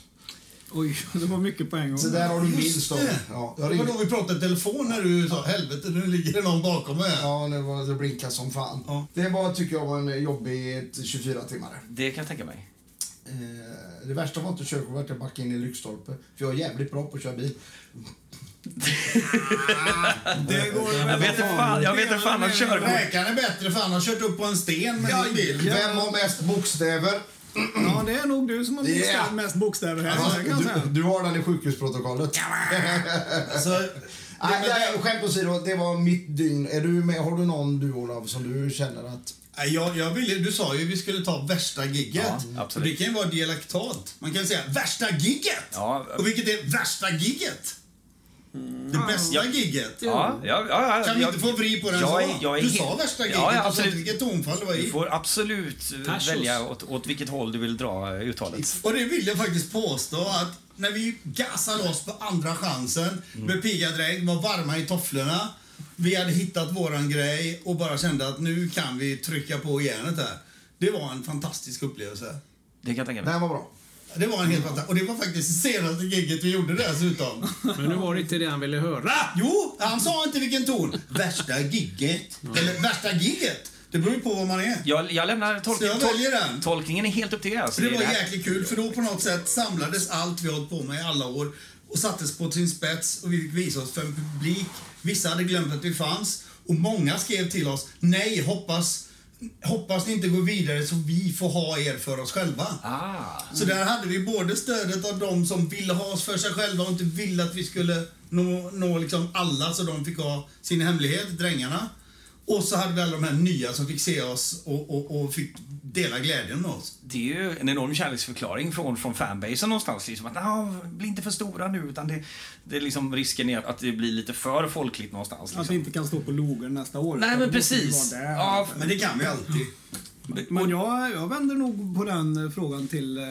Oj, det var mycket på en gång. Så där har du min Just story. det. Ja, Det var då vi pratade i telefon när du sa helvete nu ligger det någon bakom mig. här." ja, det, var, det blinkade som fan. Ja. Det var, tycker jag var en jobbig 24 timmar. Det kan jag tänka mig. Eh, det värsta var inte körkortet, jag backade in i lyktstolpe. För jag är jävligt bra på att köra bil. Det går Jag vet inte fan, jag vet inte fan att körkort... Räkan är bättre för han har kört upp på en sten med sin bil. Vem har mest bokstäver? Ja, det är nog du som har Yeah. yeah. mest bokstäver här. Det säga. du, du har den i sjukhusprotokollet. Så, Nej, nej, skämt åsido, det var mitt dygn. Är du med, har du någon du Olav som du känner att... Nej, Jag, jag ville, du sa ju att vi skulle ta värsta gigget. Ja, absolut. Och det kan ju vara dialektalt. Man kan säga värsta gigget! Ja. Och vilket är värsta gigget? Det bästa gigget? Ja, ja, ja, ja, Kan vi jag- inte få vri på den jag så? jag du helt- sa värsta gigget, Ja, ja, du sa absolut. vilket tonfall det var Du i. får absolut eh, Tassos. välja åt, åt vilket håll du vill dra uttalet. Och det vill jag faktiskt påstå att när vi gasade loss på andra chansen Mm. med pigga drägg, var varma i tofflorna. Vi hade hittat våran grej och bara kände att nu kan vi trycka på järnet här. Det var en fantastisk upplevelse. Det kan jag tänka mig. Den var bra. Det var en helt fantastisk... Och det var faktiskt det senaste giget vi gjorde dessutom. Men nu var det inte det han ville höra. Jo, han sa inte vilken ton. Värsta gigget. Eller värsta gigget. Det beror ju på vad man är. Jag, jag lämnar tolkningen. jag väljer den. Tolkningen är helt upp till er. Alltså. Så det var jäkligt kul, för då på något sätt samlades allt vi hållit på med i alla år och sattes på sin spets och vi fick visa oss för en publik. Vissa hade glömt att vi fanns och många skrev till oss, nej, hoppas, hoppas ni inte går vidare så vi får ha er för oss själva. Ah. Så där hade vi både stödet av de som ville ha oss för sig själva och inte ville att vi skulle nå, nå liksom alla så de fick ha sin hemlighet, drängarna. Och så hade vi alla de här nya som fick se oss och, och, och fick dela glädjen med oss. Det är ju en enorm kärleksförklaring från, från fanbasen någonstans. Liksom att, "Ah, bli inte för stora nu, utan det, det är liksom risken är att det blir lite för folkligt någonstans. Att vi Liksom. inte kan stå på logen nästa år. Nej, men precis. Ja, Men det kan vi alltid. Men jag, jag vänder nog på den eh, frågan till eh,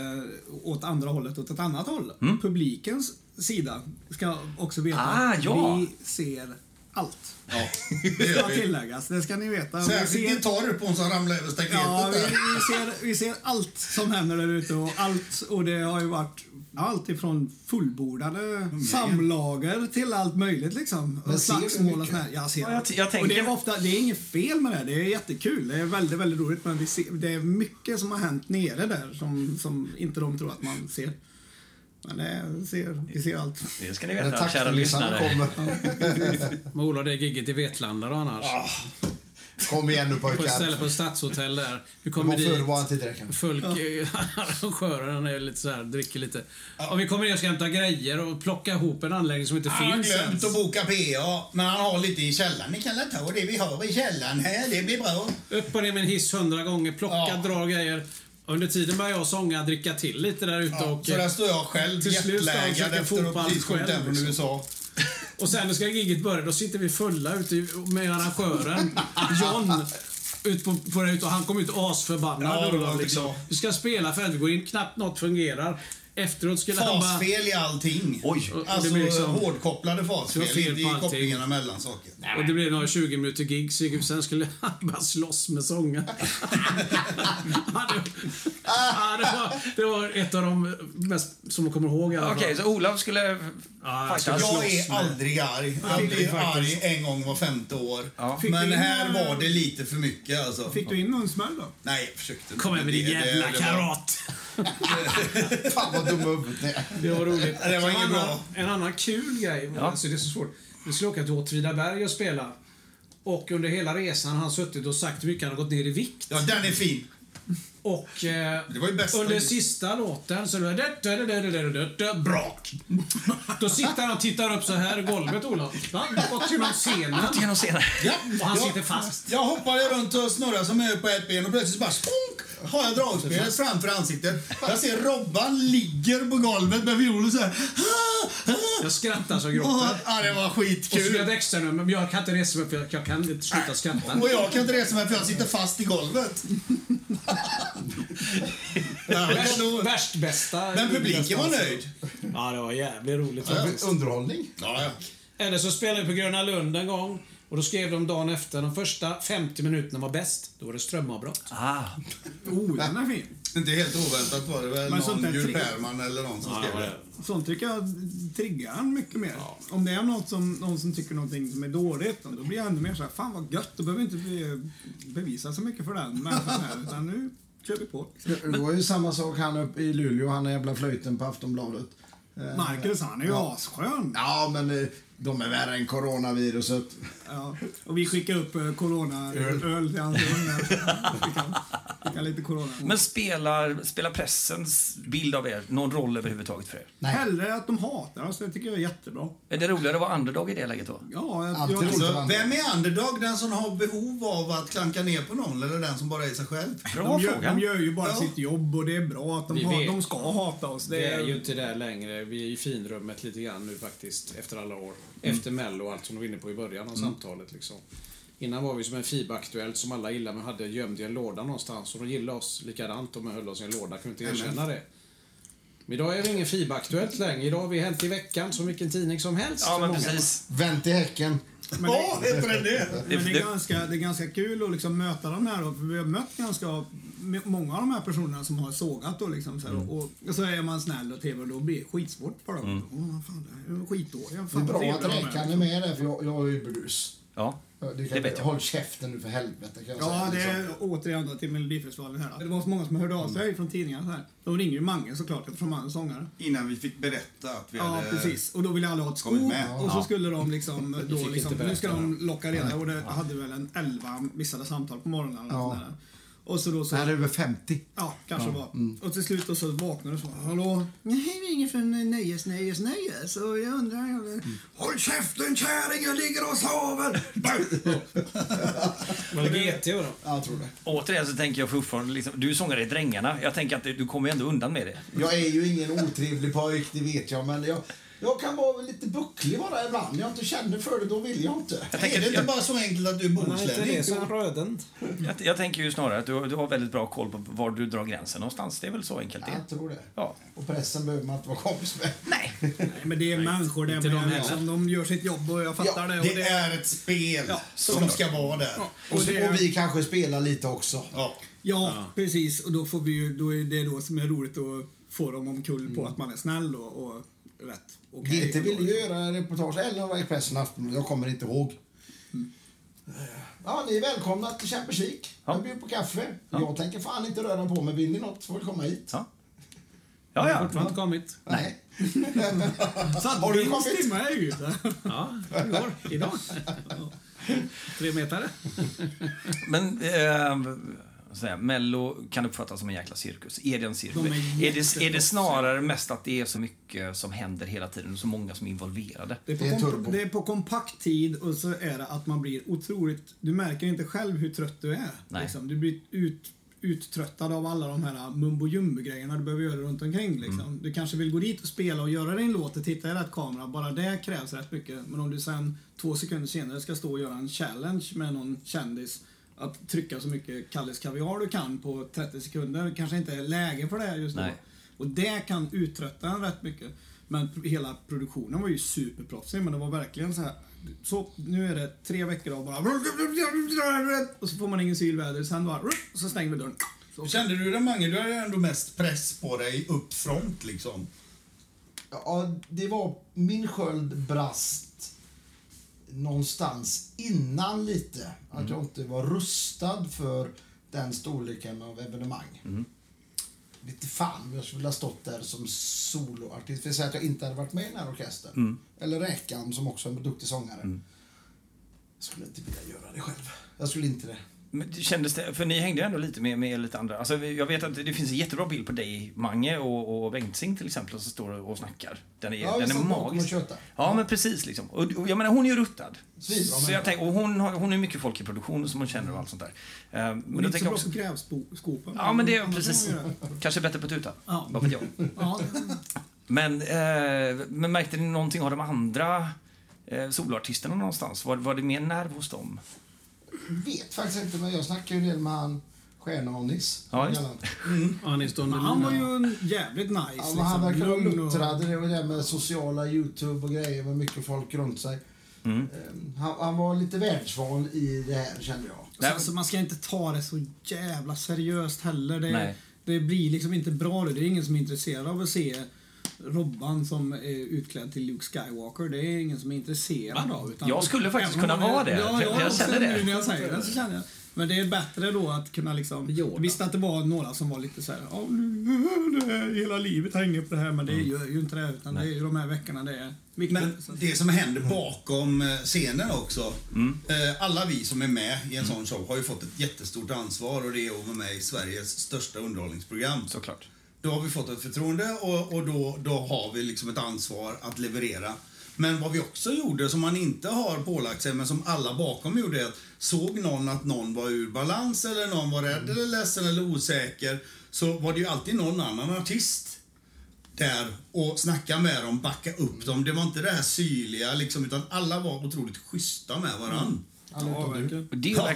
åt andra hållet, åt ett annat håll. Publikens sida ska också veta Ah, att ja. vi ser allt. Ja, det ska tilläggas. Det ska ni veta. Vi Särskilt ser, gitarrer på en som ramlar över staketet ja, vi, vi, ser, vi ser allt som händer där ute och allt. Och det har ju varit allt ifrån fullbordade samlager till allt möjligt liksom. Men slagsmål och sånt här. Jag ser Ja, jag- jag Och det är ofta, det är inget fel med det. Det är jättekul. Det är väldigt, väldigt roligt. Men vi ser, det är mycket som har hänt nere där som, som inte de tror att man ser. Men det ser, vi ser allt. Det ska ni veta, kära taxinissarna lyssnare. kommer. Men Ola, det är gigget i Vetlanda då annars. Kom igen nu På ett ställe pojkar. på ett stadshotell där. Vi kommer dit. Folk, eh, arrangören är lite så här, dricker lite. Och vi kommer ner och ska hämta grejer och plocka ihop en anläggning som inte Han har finns glömt ens. att boka PA, men han har lite i källaren. Ni kan väl ta det vi har i källaren här, det blir bra. Upp och ner med en hiss hundra gånger, plocka, Ja. dra grejer. Under tiden börjar jag sånga, dricka till lite där ute Ja, och... så där står jag själv jetlaggad efter att själv, hem från liksom. USA. Och sen ska gigget börja, då sitter vi fulla ute med arrangören, John. Ut på, på det, och han kom ut asförbannad. Ja, inte liksom. bra. Vi ska spela för att vi går in, knappt något fungerar. Efteråt skulle han bara... Fasfel i allting. Oj. Alltså det blir liksom- hårdkopplade Det fasfel, var fel i kopplingarna mellan saker. Och det blev några 20 minuter gig, så sen skulle han bara slåss med sången. ja, det, det, var, det var ett av de mest som jag kommer ihåg Okej, fall. så Olof skulle Ja, fightas. jag är aldrig arg. Jag blir faktiskt. arg en gång var femte år. Ja. Men här var det lite för mycket alltså. Fick du in någon smäll då? Nej, jag försökte. Kom med din Det- det- jävla det karat! Fan vad dum huvudet är. Det var roligt. Det var En inget annan- bra. En annan kul grej, Ja. alltså det är så svårt. Vi skulle åka till Åtvidaberg och spela. Och under hela resan har han suttit och sagt hur mycket han har gått ner i vikt. Ja, den är fin. Och eh, Det var ju bästa under sista låten så är det brak. Då sitter han och tittar upp så här i golvet, Olof. Gått genom scenen. Genom scenen. Ja, Och han jag- sitter fast. Jag hoppade runt och snurrade som på ett ben och plötsligt bara spunk, har jag dragspelet framför ansiktet. Jag ser Robban ligger på golvet med violen så här. Jag skrattar så jag Åh, gråter. Ja, det var Och så gör jag skitkul. ett extra nummer, men jag kan inte resa mig för jag- jag kan inte sluta skratta. Och jag kan inte resa mig för jag sitter fast i golvet. ja, Värst, bästa. men publiken var nöjd. Ja, det var jävligt roligt. Underhållning. Ja, ja. Eller så spelade vi på Gröna Lund en gång. Och då skrev de dagen efter, de första 50 minuterna var bäst. Då var det strömavbrott. Ah. Oh, den är fin. Inte helt oväntat var det väl Men någon trick- Perman eller någon som Ja, skrev det. Sånt tycker jag triggar han mycket mer. Om det är något som, någon som tycker någonting som är dåligt, då blir jag ännu mer såhär, fan vad gött, då behöver vi inte be, bevisa så mycket för den människan här, utan nu kör vi på. Det var ju samma sak han uppe i Luleå, han är jävla flöjten på Aftonbladet. Eh, Marcus, han är ju Ja. asskön. Ja, men eh, de är värre än coronaviruset. Ja. Och vi skickar upp eh, corona-öl till hans ungar. Lite corona. Men spelar, spelar pressens bild av er någon roll överhuvudtaget för er? Nej. Hellre att de hatar oss, det tycker jag är jättebra. Är det roligare att vara underdog i det läget då? Ja, jag, jag, roligt. Så, vem är underdog? Den som har behov av att klanka ner på någon eller den som bara är sig själv? Bra de, gör, fråga. de gör ju bara Ja. sitt jobb och det är bra att de, har, de ska hata oss. Vi Det är ju är, inte där längre. Vi är i finrummet lite grann nu faktiskt, efter alla år. Efter Mello och allt som du var inne på i början av samtalet. Liksom. Innan var vi som en FIB-aktuellt som alla gillade men hade gömd i en låda någonstans. Och de gillade oss likadant och höll oss i en låda, kunde inte erkänna det. Men idag är vi ingen FIB-aktuellt längre. Idag har vi Hänt i veckan som vilken tidning som helst. Ja, men precis. Vänt i häcken. men det, heter den det? men det, är ganska, det är ganska kul att liksom möta de här. Då, för vi har mött ganska många av de här personerna som har sågat. Då, liksom, så här, Mm. och, och så är man snäll och trevlig och då blir det skitsvårt för dem. Åh, fan, det är skitdåliga. Det är Fan, bra att är med där, för jag, jag är ju brus. Ja, Ja, det kan, vet jag. Håll käften nu för helvete kan jag Ja, det säga. är liksom. återigen då till Melodifestivalen här. då. Det var så många som hörde av sig från tidningarna så här. De ringer ju Mange såklart eftersom han är sångare. Innan vi fick berätta att vi Ja, hade... precis. Och då ville alla ha ett skop med. och så Ja. skulle de liksom, då liksom nu ska de locka reda och det hade väl en 11 missade samtal på morgonen. eller Ja. Och så då så, här är över 50. ja, kanske var. Och till slut då så vaknade och så, hallå? Nej, vi ringer från Nöjes, Nöjes, Nöjes och jag undrar... Jag... Håll käften kärring, jag ligger och sover! Var det GT då? Ja, jag tror det. Återigen så tänker jag fortfarande, liksom, du är sångare i Drängarna. Jag tänker att du kommer ändå undan med det. Jag är ju ingen otrevlig pojk, det vet jag, men jag, jag kan vara lite bucklig bara ibland. Jag inte känner för det, då vill jag inte. Jag är tänker, det inte bara så enkelt att du är är bohuslänning? jag, jag tänker ju snarare att du, du har väldigt bra koll på var du drar gränsen någonstans. Det är väl så enkelt det är. Jag tror det. Ja. Och pressen behöver man inte vara kompis med. Nej. Nej, men det är människor det inte de med. Liksom, de gör sitt jobb och jag fattar Ja, det. Och Det det är ett spel Ja, som ska vara där. Och, så, det- och vi kanske spelar lite också. Ja. Ja, precis. Och då, får vi då är det då som är roligt att få dem omkull Mm. på att man är snäll och, och rätt. Okej. GT ville ju göra en reportage, eller om det var Expressen Aftonbladet, jag kommer inte ihåg. Ja, ni är välkomna till Champions League. Ja. Jag bjuder på kaffe. Jag tänker fan inte röra på mig. Vill ni något får ni komma hit. Ja. Jag Ja, har ja. fortfarande inte kommit. Nej. Så Har du kommit? är ute. Ja, igår. Idag. Tre meter. Men eh, här, Mello kan uppfattas som en jäkla cirkus. Är det en cirkus? De är Är, det, är det snarare mest att det är så mycket som händer hela tiden och så många som är involverade? Det är, på Det är turbo. det är på kompakt tid och så är det att man blir otroligt... Du märker inte själv hur trött du är. Nej. Liksom. Du blir ut, uttröttad av alla de här mumbo jumbo grejerna du behöver göra runt omkring. Liksom. Mm. Du kanske vill gå dit och spela och göra din låt och titta i rätt kamera. Bara det krävs rätt mycket. Men om du sen två sekunder senare ska stå och göra en challenge med någon kändis att trycka så mycket Kalles Kaviar du kan på 30 sekunder kanske inte är läge för det just då. Nej. Och det kan uttrötta en rätt mycket. Men hela produktionen var ju superproffsig, men det var verkligen så här. Så, nu är det tre veckor av bara... Och så får man ingen sylväder, sen bara... Så stänger vi dörren. Så. Kände du det Mange? Du hade ju ändå mest press på dig upp front liksom. Ja, det var min sköld brast någonstans innan lite. Att jag inte var rustad för den storleken av evenemang. Lite fan jag skulle ha stått där som soloartist. För att säga att jag inte hade varit med i den här orkestern. Eller Räkan som också är en duktig sångare. Jag skulle inte vilja göra det själv. Jag skulle inte det. Men det kändes det, för ni hängde ändå lite med, med lite andra. Alltså, jag vet att det finns en jättebra bild på dig, Mange och, och Bengtzing till exempel, som står och snackar. Den är, Ja, den är magisk. Ja, men precis. Liksom. Och, och jag menar, hon är ju ruttad. Svinbra Så jag tänker, och hon har hon är mycket folk i produktionen som hon känner och allt sånt där. Eh, Men Men då inte så bra också, på grävskopan. Ja, men det är precis. Kanske bättre på tuta. Ja. Vad vet jag. Ja, Men, eh, men märkte ni någonting av de andra eh, soloartisterna någonstans? Var, var det mer nerv hos dem? Vet faktiskt inte, men jag snackar ju en del med han Stjärn-Anis. Ja, just Anis Don men han var ju en jävligt nice. Ja, men han verkar vara luttrad. Det var det med sociala Youtube och grejer med mycket folk runt sig. Mm. Ehm, Han, han var lite världsvan i det här, kände jag. Nej. Alltså, man ska inte ta det så jävla seriöst heller. Det, Nej. det blir liksom inte bra. Det är ingen som är intresserad av att se Robban som är utklädd till Luke Skywalker. Det är ingen som är intresserad av. Utan Jag skulle faktiskt kunna vara det. Ja, Jag- ja, jag känner det. Nu när jag säger det så känner jag. Men det är bättre då att kunna liksom... Yoda. Visst att det var några som var lite så här, det här, hela livet hänger på det här, men det Mm. gör ju inte det. Utan det är ju de här veckorna det är viktigt. Men det som händer bakom eh, scenen också. Mm. Eh, Alla vi som är med i en sån show har ju fått ett jättestort ansvar och det är att vara med i Sveriges största underhållningsprogram. Såklart. Då har vi fått ett förtroende och, och då, då har vi liksom ett ansvar att leverera. Men vad vi också gjorde, som man inte har pålagt sig, men som alla bakom gjorde, är att såg någon att någon var ur balans eller någon var rädd eller ledsen eller osäker, så var det ju alltid någon annan artist där och snacka med dem, backa upp dem. Det var inte det här syrliga liksom, utan alla var otroligt schyssta med varandra. Mm. Ja. Och det, är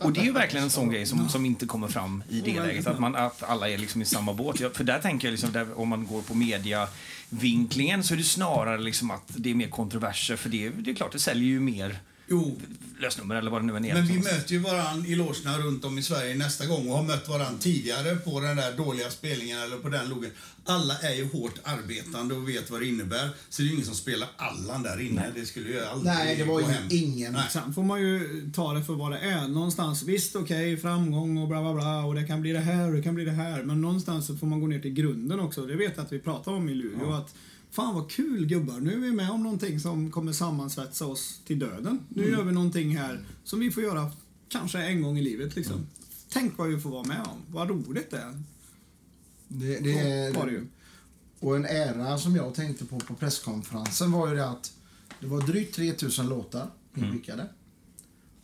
och det är ju verkligen en sån grej som, som inte kommer fram i det läget. Att, man, att alla är liksom i samma båt. Jag, för där tänker jag, liksom, där, om man går på mediavinklingen så är det snarare liksom att det är mer kontroverser. För det, det är klart, det säljer ju mer Jo, lösnummer eller vad det nu än är. men vi någonstans. möter ju varann i logerna runt om i Sverige nästa gång och har mött varann tidigare på den där dåliga spelningen eller på den logen. Alla är ju hårt arbetande och vet vad det innebär. Så det är ju ingen som spelar Allan där inne. Det skulle ju aldrig Nej, det var ju hem. ingen. Nej. Sen får man ju ta det för vad det är. Någonstans, visst okej, framgång och bla bla bla och det kan bli det här och det kan bli det här. Men någonstans så får man gå ner till grunden också. Det vet jag att vi pratar om i Luleå. Att, Fan vad kul gubbar, nu är vi med om någonting som kommer sammansvetsa oss till döden. Nu Mm. gör vi någonting här som vi får göra kanske en gång i livet liksom. Mm. Tänk vad vi får vara med om. Vad roligt det är. Det, det är, var det ju. Och en ära som jag tänkte på på presskonferensen var ju det att det var drygt 3000 låtar inskickade.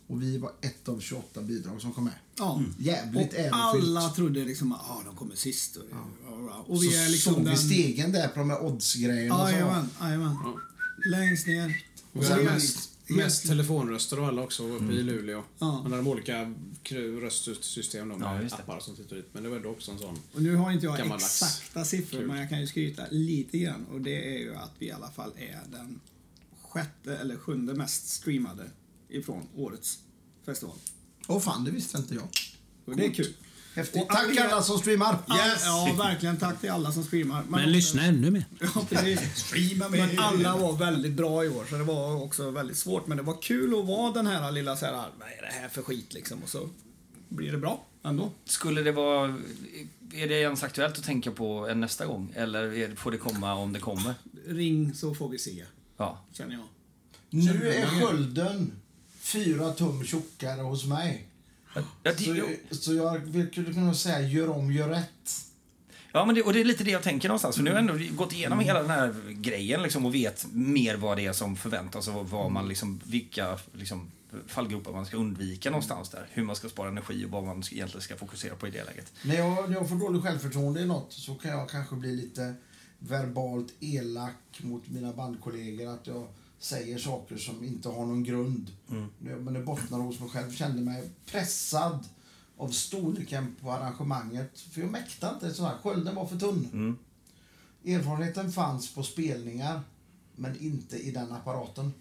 Och vi var ett av 28 bidrag som kom med. Ja. Jävligt och alla trodde liksom att ah, de kommer sist. Och, ja. Och vi så är liksom såg vi den... stegen där på de här oddsgrejerna. var- Jajamän, jajamän. Längst ner. Och sen mest, mest telefonröster och alla också uppe i Luleå. Ja. Man hade de olika röstsystem då Ja, med det. appar som tittar ut. Men det var ändå också en sån. Och nu har inte jag exakta siffror, Kul. men jag kan ju skryta lite grann. Och det är ju att vi i alla fall är den sjätte eller sjunde mest streamade ifrån årets festival. Åh fan, det visste inte jag. Och det är kul. Häftigt. Och Tack alla- alla som streamar! Yes. Ja, verkligen. Tack till alla som streamar. Men lyssna ännu mer. Ja, precis. Streama med. Men alla var väldigt bra i år, så det var också väldigt svårt. Men det var kul att vara den här lilla så här, vad är det här för skit liksom? Och så blir det bra ändå. Skulle det vara... Är det ens aktuellt att tänka på en nästa gång? Eller får det komma om det kommer? Ring så får vi se, Ja. känner jag. Nu är skölden fyra tum tjockare hos mig. Ja, det, Så, så jag skulle kunna säga gör om, gör rätt. ja, men det, och det är lite det jag tänker någonstans. För nu har jag ändå gått igenom hela den här grejen liksom, och vet mer vad det är som förväntas och vad man liksom, vilka liksom, fallgropar man ska undvika någonstans där. Hur man ska spara energi och vad man egentligen ska fokusera på i det läget. När jag, när jag får dåligt självförtroende i något så kan jag kanske bli lite verbalt elak mot mina bandkollegor. Att jag säger saker som inte har någon grund. Mm. Men det bottnar hos mig själv. Kände mig pressad av storleken på arrangemanget. För jag mäktade inte. Så här, skölden var för tunn. Erfarenheten fanns på spelningar, men inte i den apparaten.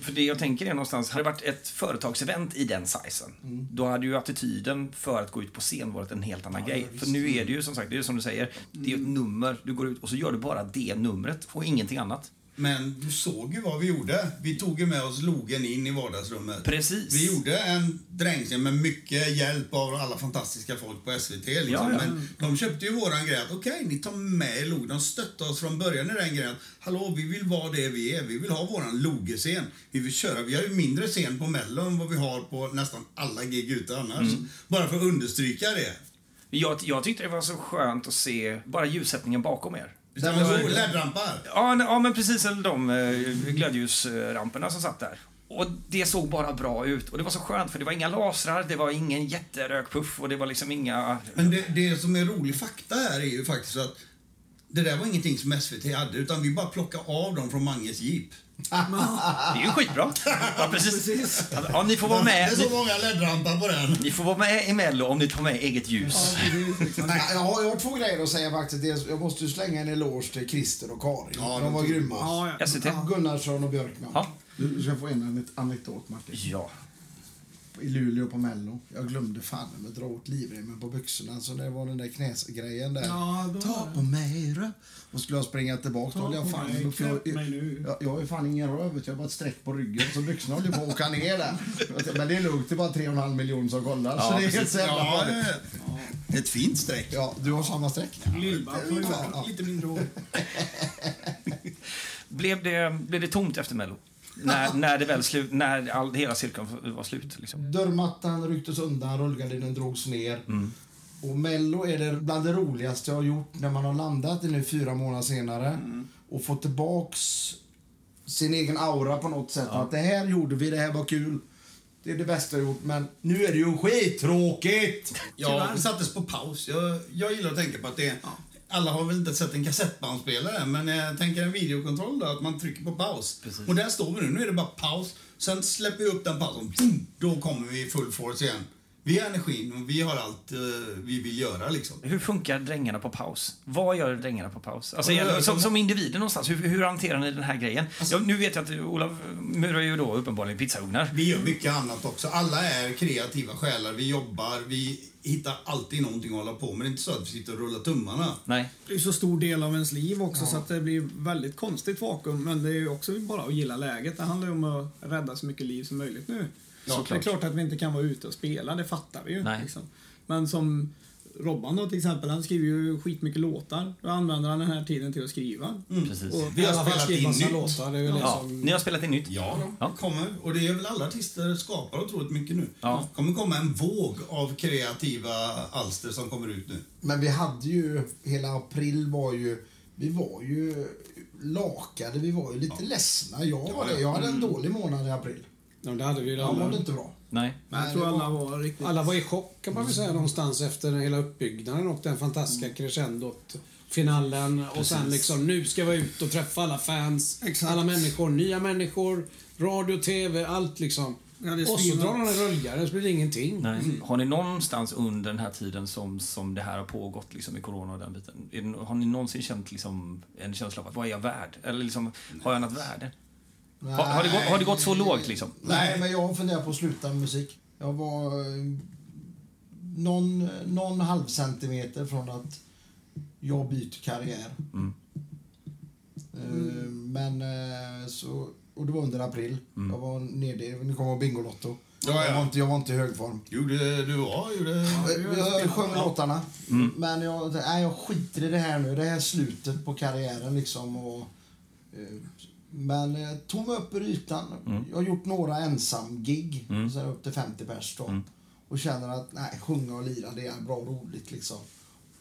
För det jag tänker är någonstans, hade det varit ett företagsevent i den sizen, då hade ju attityden för att gå ut på scen varit en helt annan grej. För nu är det ju som sagt, det är som du säger, det är ett nummer, du går ut och så gör du bara det numret och ingenting annat. Men du såg ju vad vi gjorde. Vi tog ju med oss logen in i vardagsrummet. Precis. Vi gjorde en dränkning med mycket hjälp av alla fantastiska folk på SVT. Liksom. Ja, ja. Men de köpte ju våran grej att okej, ni tar med er log. De stöttade oss från början i den grejen. Hallå, vi vill vara det vi är. Vi vill ha våran logescen. Vi vill köra. Vi har ju mindre scen på Mello än vad vi har på nästan alla gig ute annars. Mm. Bara för att understryka det. Jag, jag tyckte det var så skönt att se bara ljussättningen bakom er. Utan det var LED-rampar. Ja, ja men precis. Eller de eh, glödljusramperna som satt där. Och det såg bara bra ut. Och det var så skönt för det var inga lasrar, det var ingen jätterökpuff och det var liksom inga... Men det, det som är rolig fakta här är ju faktiskt att det där var ingenting som SVT hade, utan vi bara plockade av dem från Manges jeep. Det är ju skitbra. Ja, precis. Ja, ni får vara Det med. är så Ni, många LED-rampar på den. ni får vara med i Mello om ni tar med eget ljus. Nej, jag, har, jag har två grejer att säga faktiskt. Dels, jag måste ju slänga en eloge till Christer och Karin. Ja, de var grymma. Ja, ja. Gunnarsson och Björkman. Ja. Du, ska få en anek- anekdot, Martin. Ja. I Luleå på Mello. Jag glömde fan med att dra åt livremmen på byxorna. Så det var den där knäsgrejen där. Ja, då Ta på mig röv. Och skulle jag springa tillbaka, då höll jag fan... mig, jag, jag, jag har ju fan ingen röv, jag har bara ett streck på ryggen. Så byxorna håller på att åka ner där. Men det är lugnt, det är bara 3,5 miljoner som kollar. Ja, så det är helt Ja, farligt. ett fint streck. Ja, du har samma streck? Ja. lite mindre hår. Blev det, blev det tomt efter Mello? När, när det väl slut, när all, hela cirkeln var slut? Liksom. Dörrmattan rycktes undan, rullgardinen drogs ner. Och Mello är det bland det roligaste jag har gjort när man har landat nu fyra månader senare och fått tillbaks sin egen aura på något sätt. Att det här gjorde vi, det här var kul. Det är det bästa jag gjort, men nu är det ju skittråkigt! Ja, det sattes på paus. Jag, jag gillar att tänka på att det är... Alla har väl inte sett en kassettbandspelare, men jag tänker en videokontroll då, att man trycker på paus. Och där står vi nu. Nu är det bara paus. Sen släpper vi upp den pausen. Boom! Då kommer vi i full force igen. Vi har energin och vi har allt eh, vi vill göra liksom. Hur funkar Drängarna på paus? Vad gör Drängarna på paus? Alltså, Ja, ja, som, som individer någonstans, hur, hur hanterar ni den här grejen? ja, nu vet jag att Olof murar ju då uppenbarligen pizzaugnar. Vi gör mycket annat också. Alla är kreativa själar. Vi jobbar, vi hittar alltid någonting att hålla på med. Det är inte så att vi sitter och rullar tummarna. Nej. Det är så stor del av ens liv också så att det blir väldigt konstigt vakuum. Men det är ju också bara att gilla läget. Det handlar ju om att rädda så mycket liv som möjligt nu. Det är klart att vi inte kan vara ute och spela, det fattar vi ju. Nej. Liksom. Men som Robban då till exempel, han skriver ju skitmycket låtar. Då använder han den här tiden till att skriva. Precis. Och Vi har spelat skriva in nytt. låtar. Det är väl det Ja, som... ni har spelat in nytt? Ja, Ja. det kommer. Och det är väl alla artister skapar otroligt mycket nu. Ja. Det kommer komma en våg av kreativa alster som kommer ut nu. Men vi hade ju, hela april var ju, vi var ju lakade, vi var ju lite ledsna. Jag var det. Jag hade en dålig månad i april. Ja, det hade vi ju alla. mådde inte bra. Nej. Men jag tror alla var riktigt... Alla var i chock kan man väl säga någonstans efter den hela uppbyggnaden och den fantastiska crescendot. Finalen och sen liksom nu ska vi ut och träffa alla fans, Exakt. alla människor, nya människor, radio, TV, allt liksom. Ja, och så drar han en ruljare så blir det ingenting. Nej. Har ni någonstans under den här tiden som, som det här har pågått, liksom, i corona och den biten, är har ni någonsin känt liksom, en känsla av att vad är jag värd? Eller liksom, har jag något värde? Har, har, det gått, har det gått så lågt liksom? Nej, men jag funderar på att sluta med musik. Jag var eh, någon, någon halv centimeter från att jag byter karriär. Mm. Eh, Men så, så, och det var under april. Jag var nere, ni kommer ihåg Bingolotto? Ja, ja. Jag, var inte, jag var inte i hög form. Gjorde du var, gjorde... Jag, jag sjöng låtarna. Men jag, nej, jag skiter i det här nu. Det här är slutet på karriären liksom. Och, eh, men eh, tog mig upp ur ytan. Jag har gjort några ensam-gig. Så här upp till 50 pers då. Och känner att nej, sjunga och lira det är bra och roligt liksom.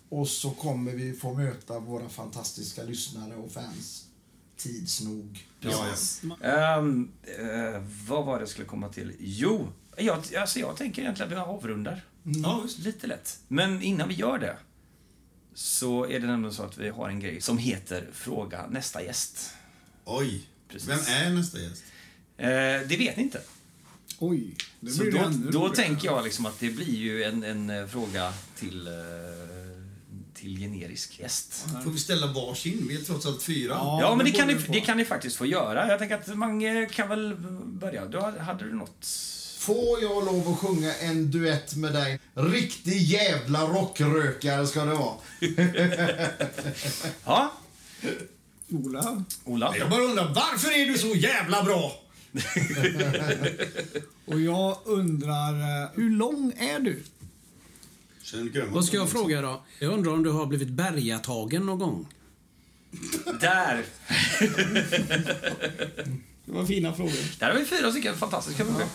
Och så kommer vi få möta våra fantastiska lyssnare och fans tids nog. Ja, ja. Ehm, eh, vad var det jag skulle komma till? Jo, jag, alltså jag tänker egentligen att vi avrundar. Ja, visst. Lite lätt. Men innan vi gör det så är det nämligen så att vi har en grej som heter Fråga nästa gäst. Oj. Precis. Vem är nästa gäst? Eh, det vet ni inte. Oj, det Så blir då, det ännu då roligare. tänker jag liksom att det blir ju en, en eh, fråga till, eh, till generisk gäst. Får vi ställa varsin? Vi är trots allt fyra. Ja. Ja, men det kan, ni, det kan ni faktiskt få göra. Jag tänker att man kan väl börja. Du, hade hade du något? Får jag lov att sjunga en duett med dig? Riktig jävla rockrökare ska det vara. Ja, Ola? Ola? Jag bara undrar, varför är du så jävla bra? Och jag undrar, eh, hur lång är du? Vad ska jag fråga då? Jag undrar om du har blivit bergatagen någon gång? Där! Det var fina frågor. Där har vi fyra stycken fantastiska frågor.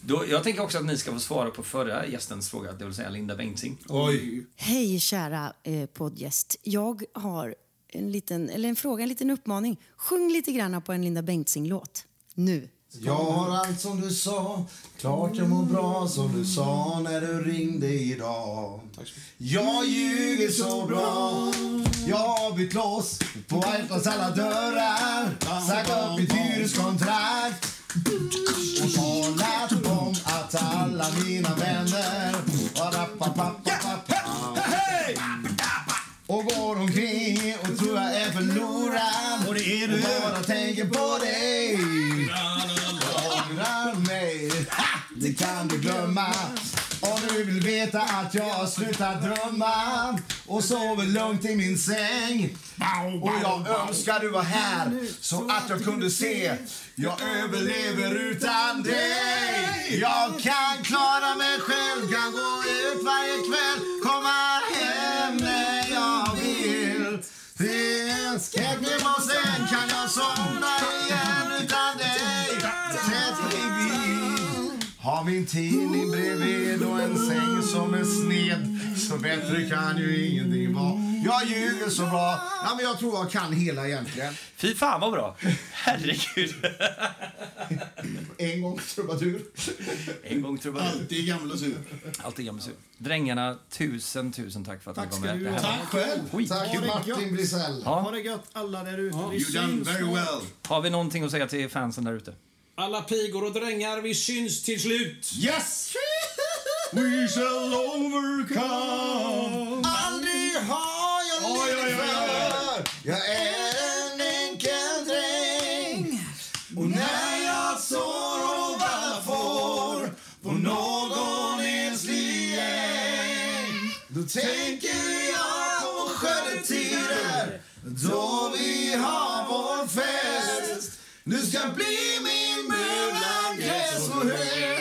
Då, jag tänker också att ni ska få svara på förra gästens fråga, det vill säga Linda Bengtzing. Oj. Hej kära eh, poddgäst. Jag har en liten, eller en fråga, en liten uppmaning. Sjung lite grann på en Linda Bengtzing-låt. Nu. Jag har allt som du sa, klart jag mår bra som du sa när du ringde idag. Jag ljuger så bra, jag har bytt lås på Airplas alla dörrar. Sagt upp mitt hyreskontrakt och talat om att alla mina vänner och går omkring och tror jag är förlorad. Och det är du. och bara tänker på dig. Ångrar mig. Ha! Det kan du glömma. Om du vill veta att jag har slutat drömma Och sover lugnt i min säng. Och jag önskar du var här Så att jag kunde se. Jag överlever utan dig. Jag kan klara mig själv. Kan gå ut varje kväll Komma Finns knäppen och sen kan jag somna igen utan dig. Tätt bredvid Har min tidning bredvid och en säng som är sned. Så bättre kan ju ingenting vara. Jag ljuger så bra Ja men jag tror jag kan hela egentligen Fy fan vad bra! Herregud. En gång trubadur En gång trubadur. Alltid och sur. Alltid gammal sur. Drängarna, tusen, tusen tack för att Tack ni var med. du Tack själv. skitkul. Tack det Martin gött. Brisell Ja. Ha det gött alla där ute. Vi You done very well. Har vi någonting att säga till fansen där ute? Alla pigor och drängar, vi syns till slut! Yes! We shall overcome. Jag är en enkel dräng och när jag sår och vallar får på enslig äng då tänker jag på skördetider då vi har vår fest. Du ska bli min bruna gräs och hö.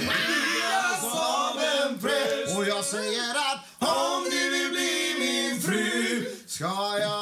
Lyckas som en präst. Och jag säger att om du vill bli min fru ska jag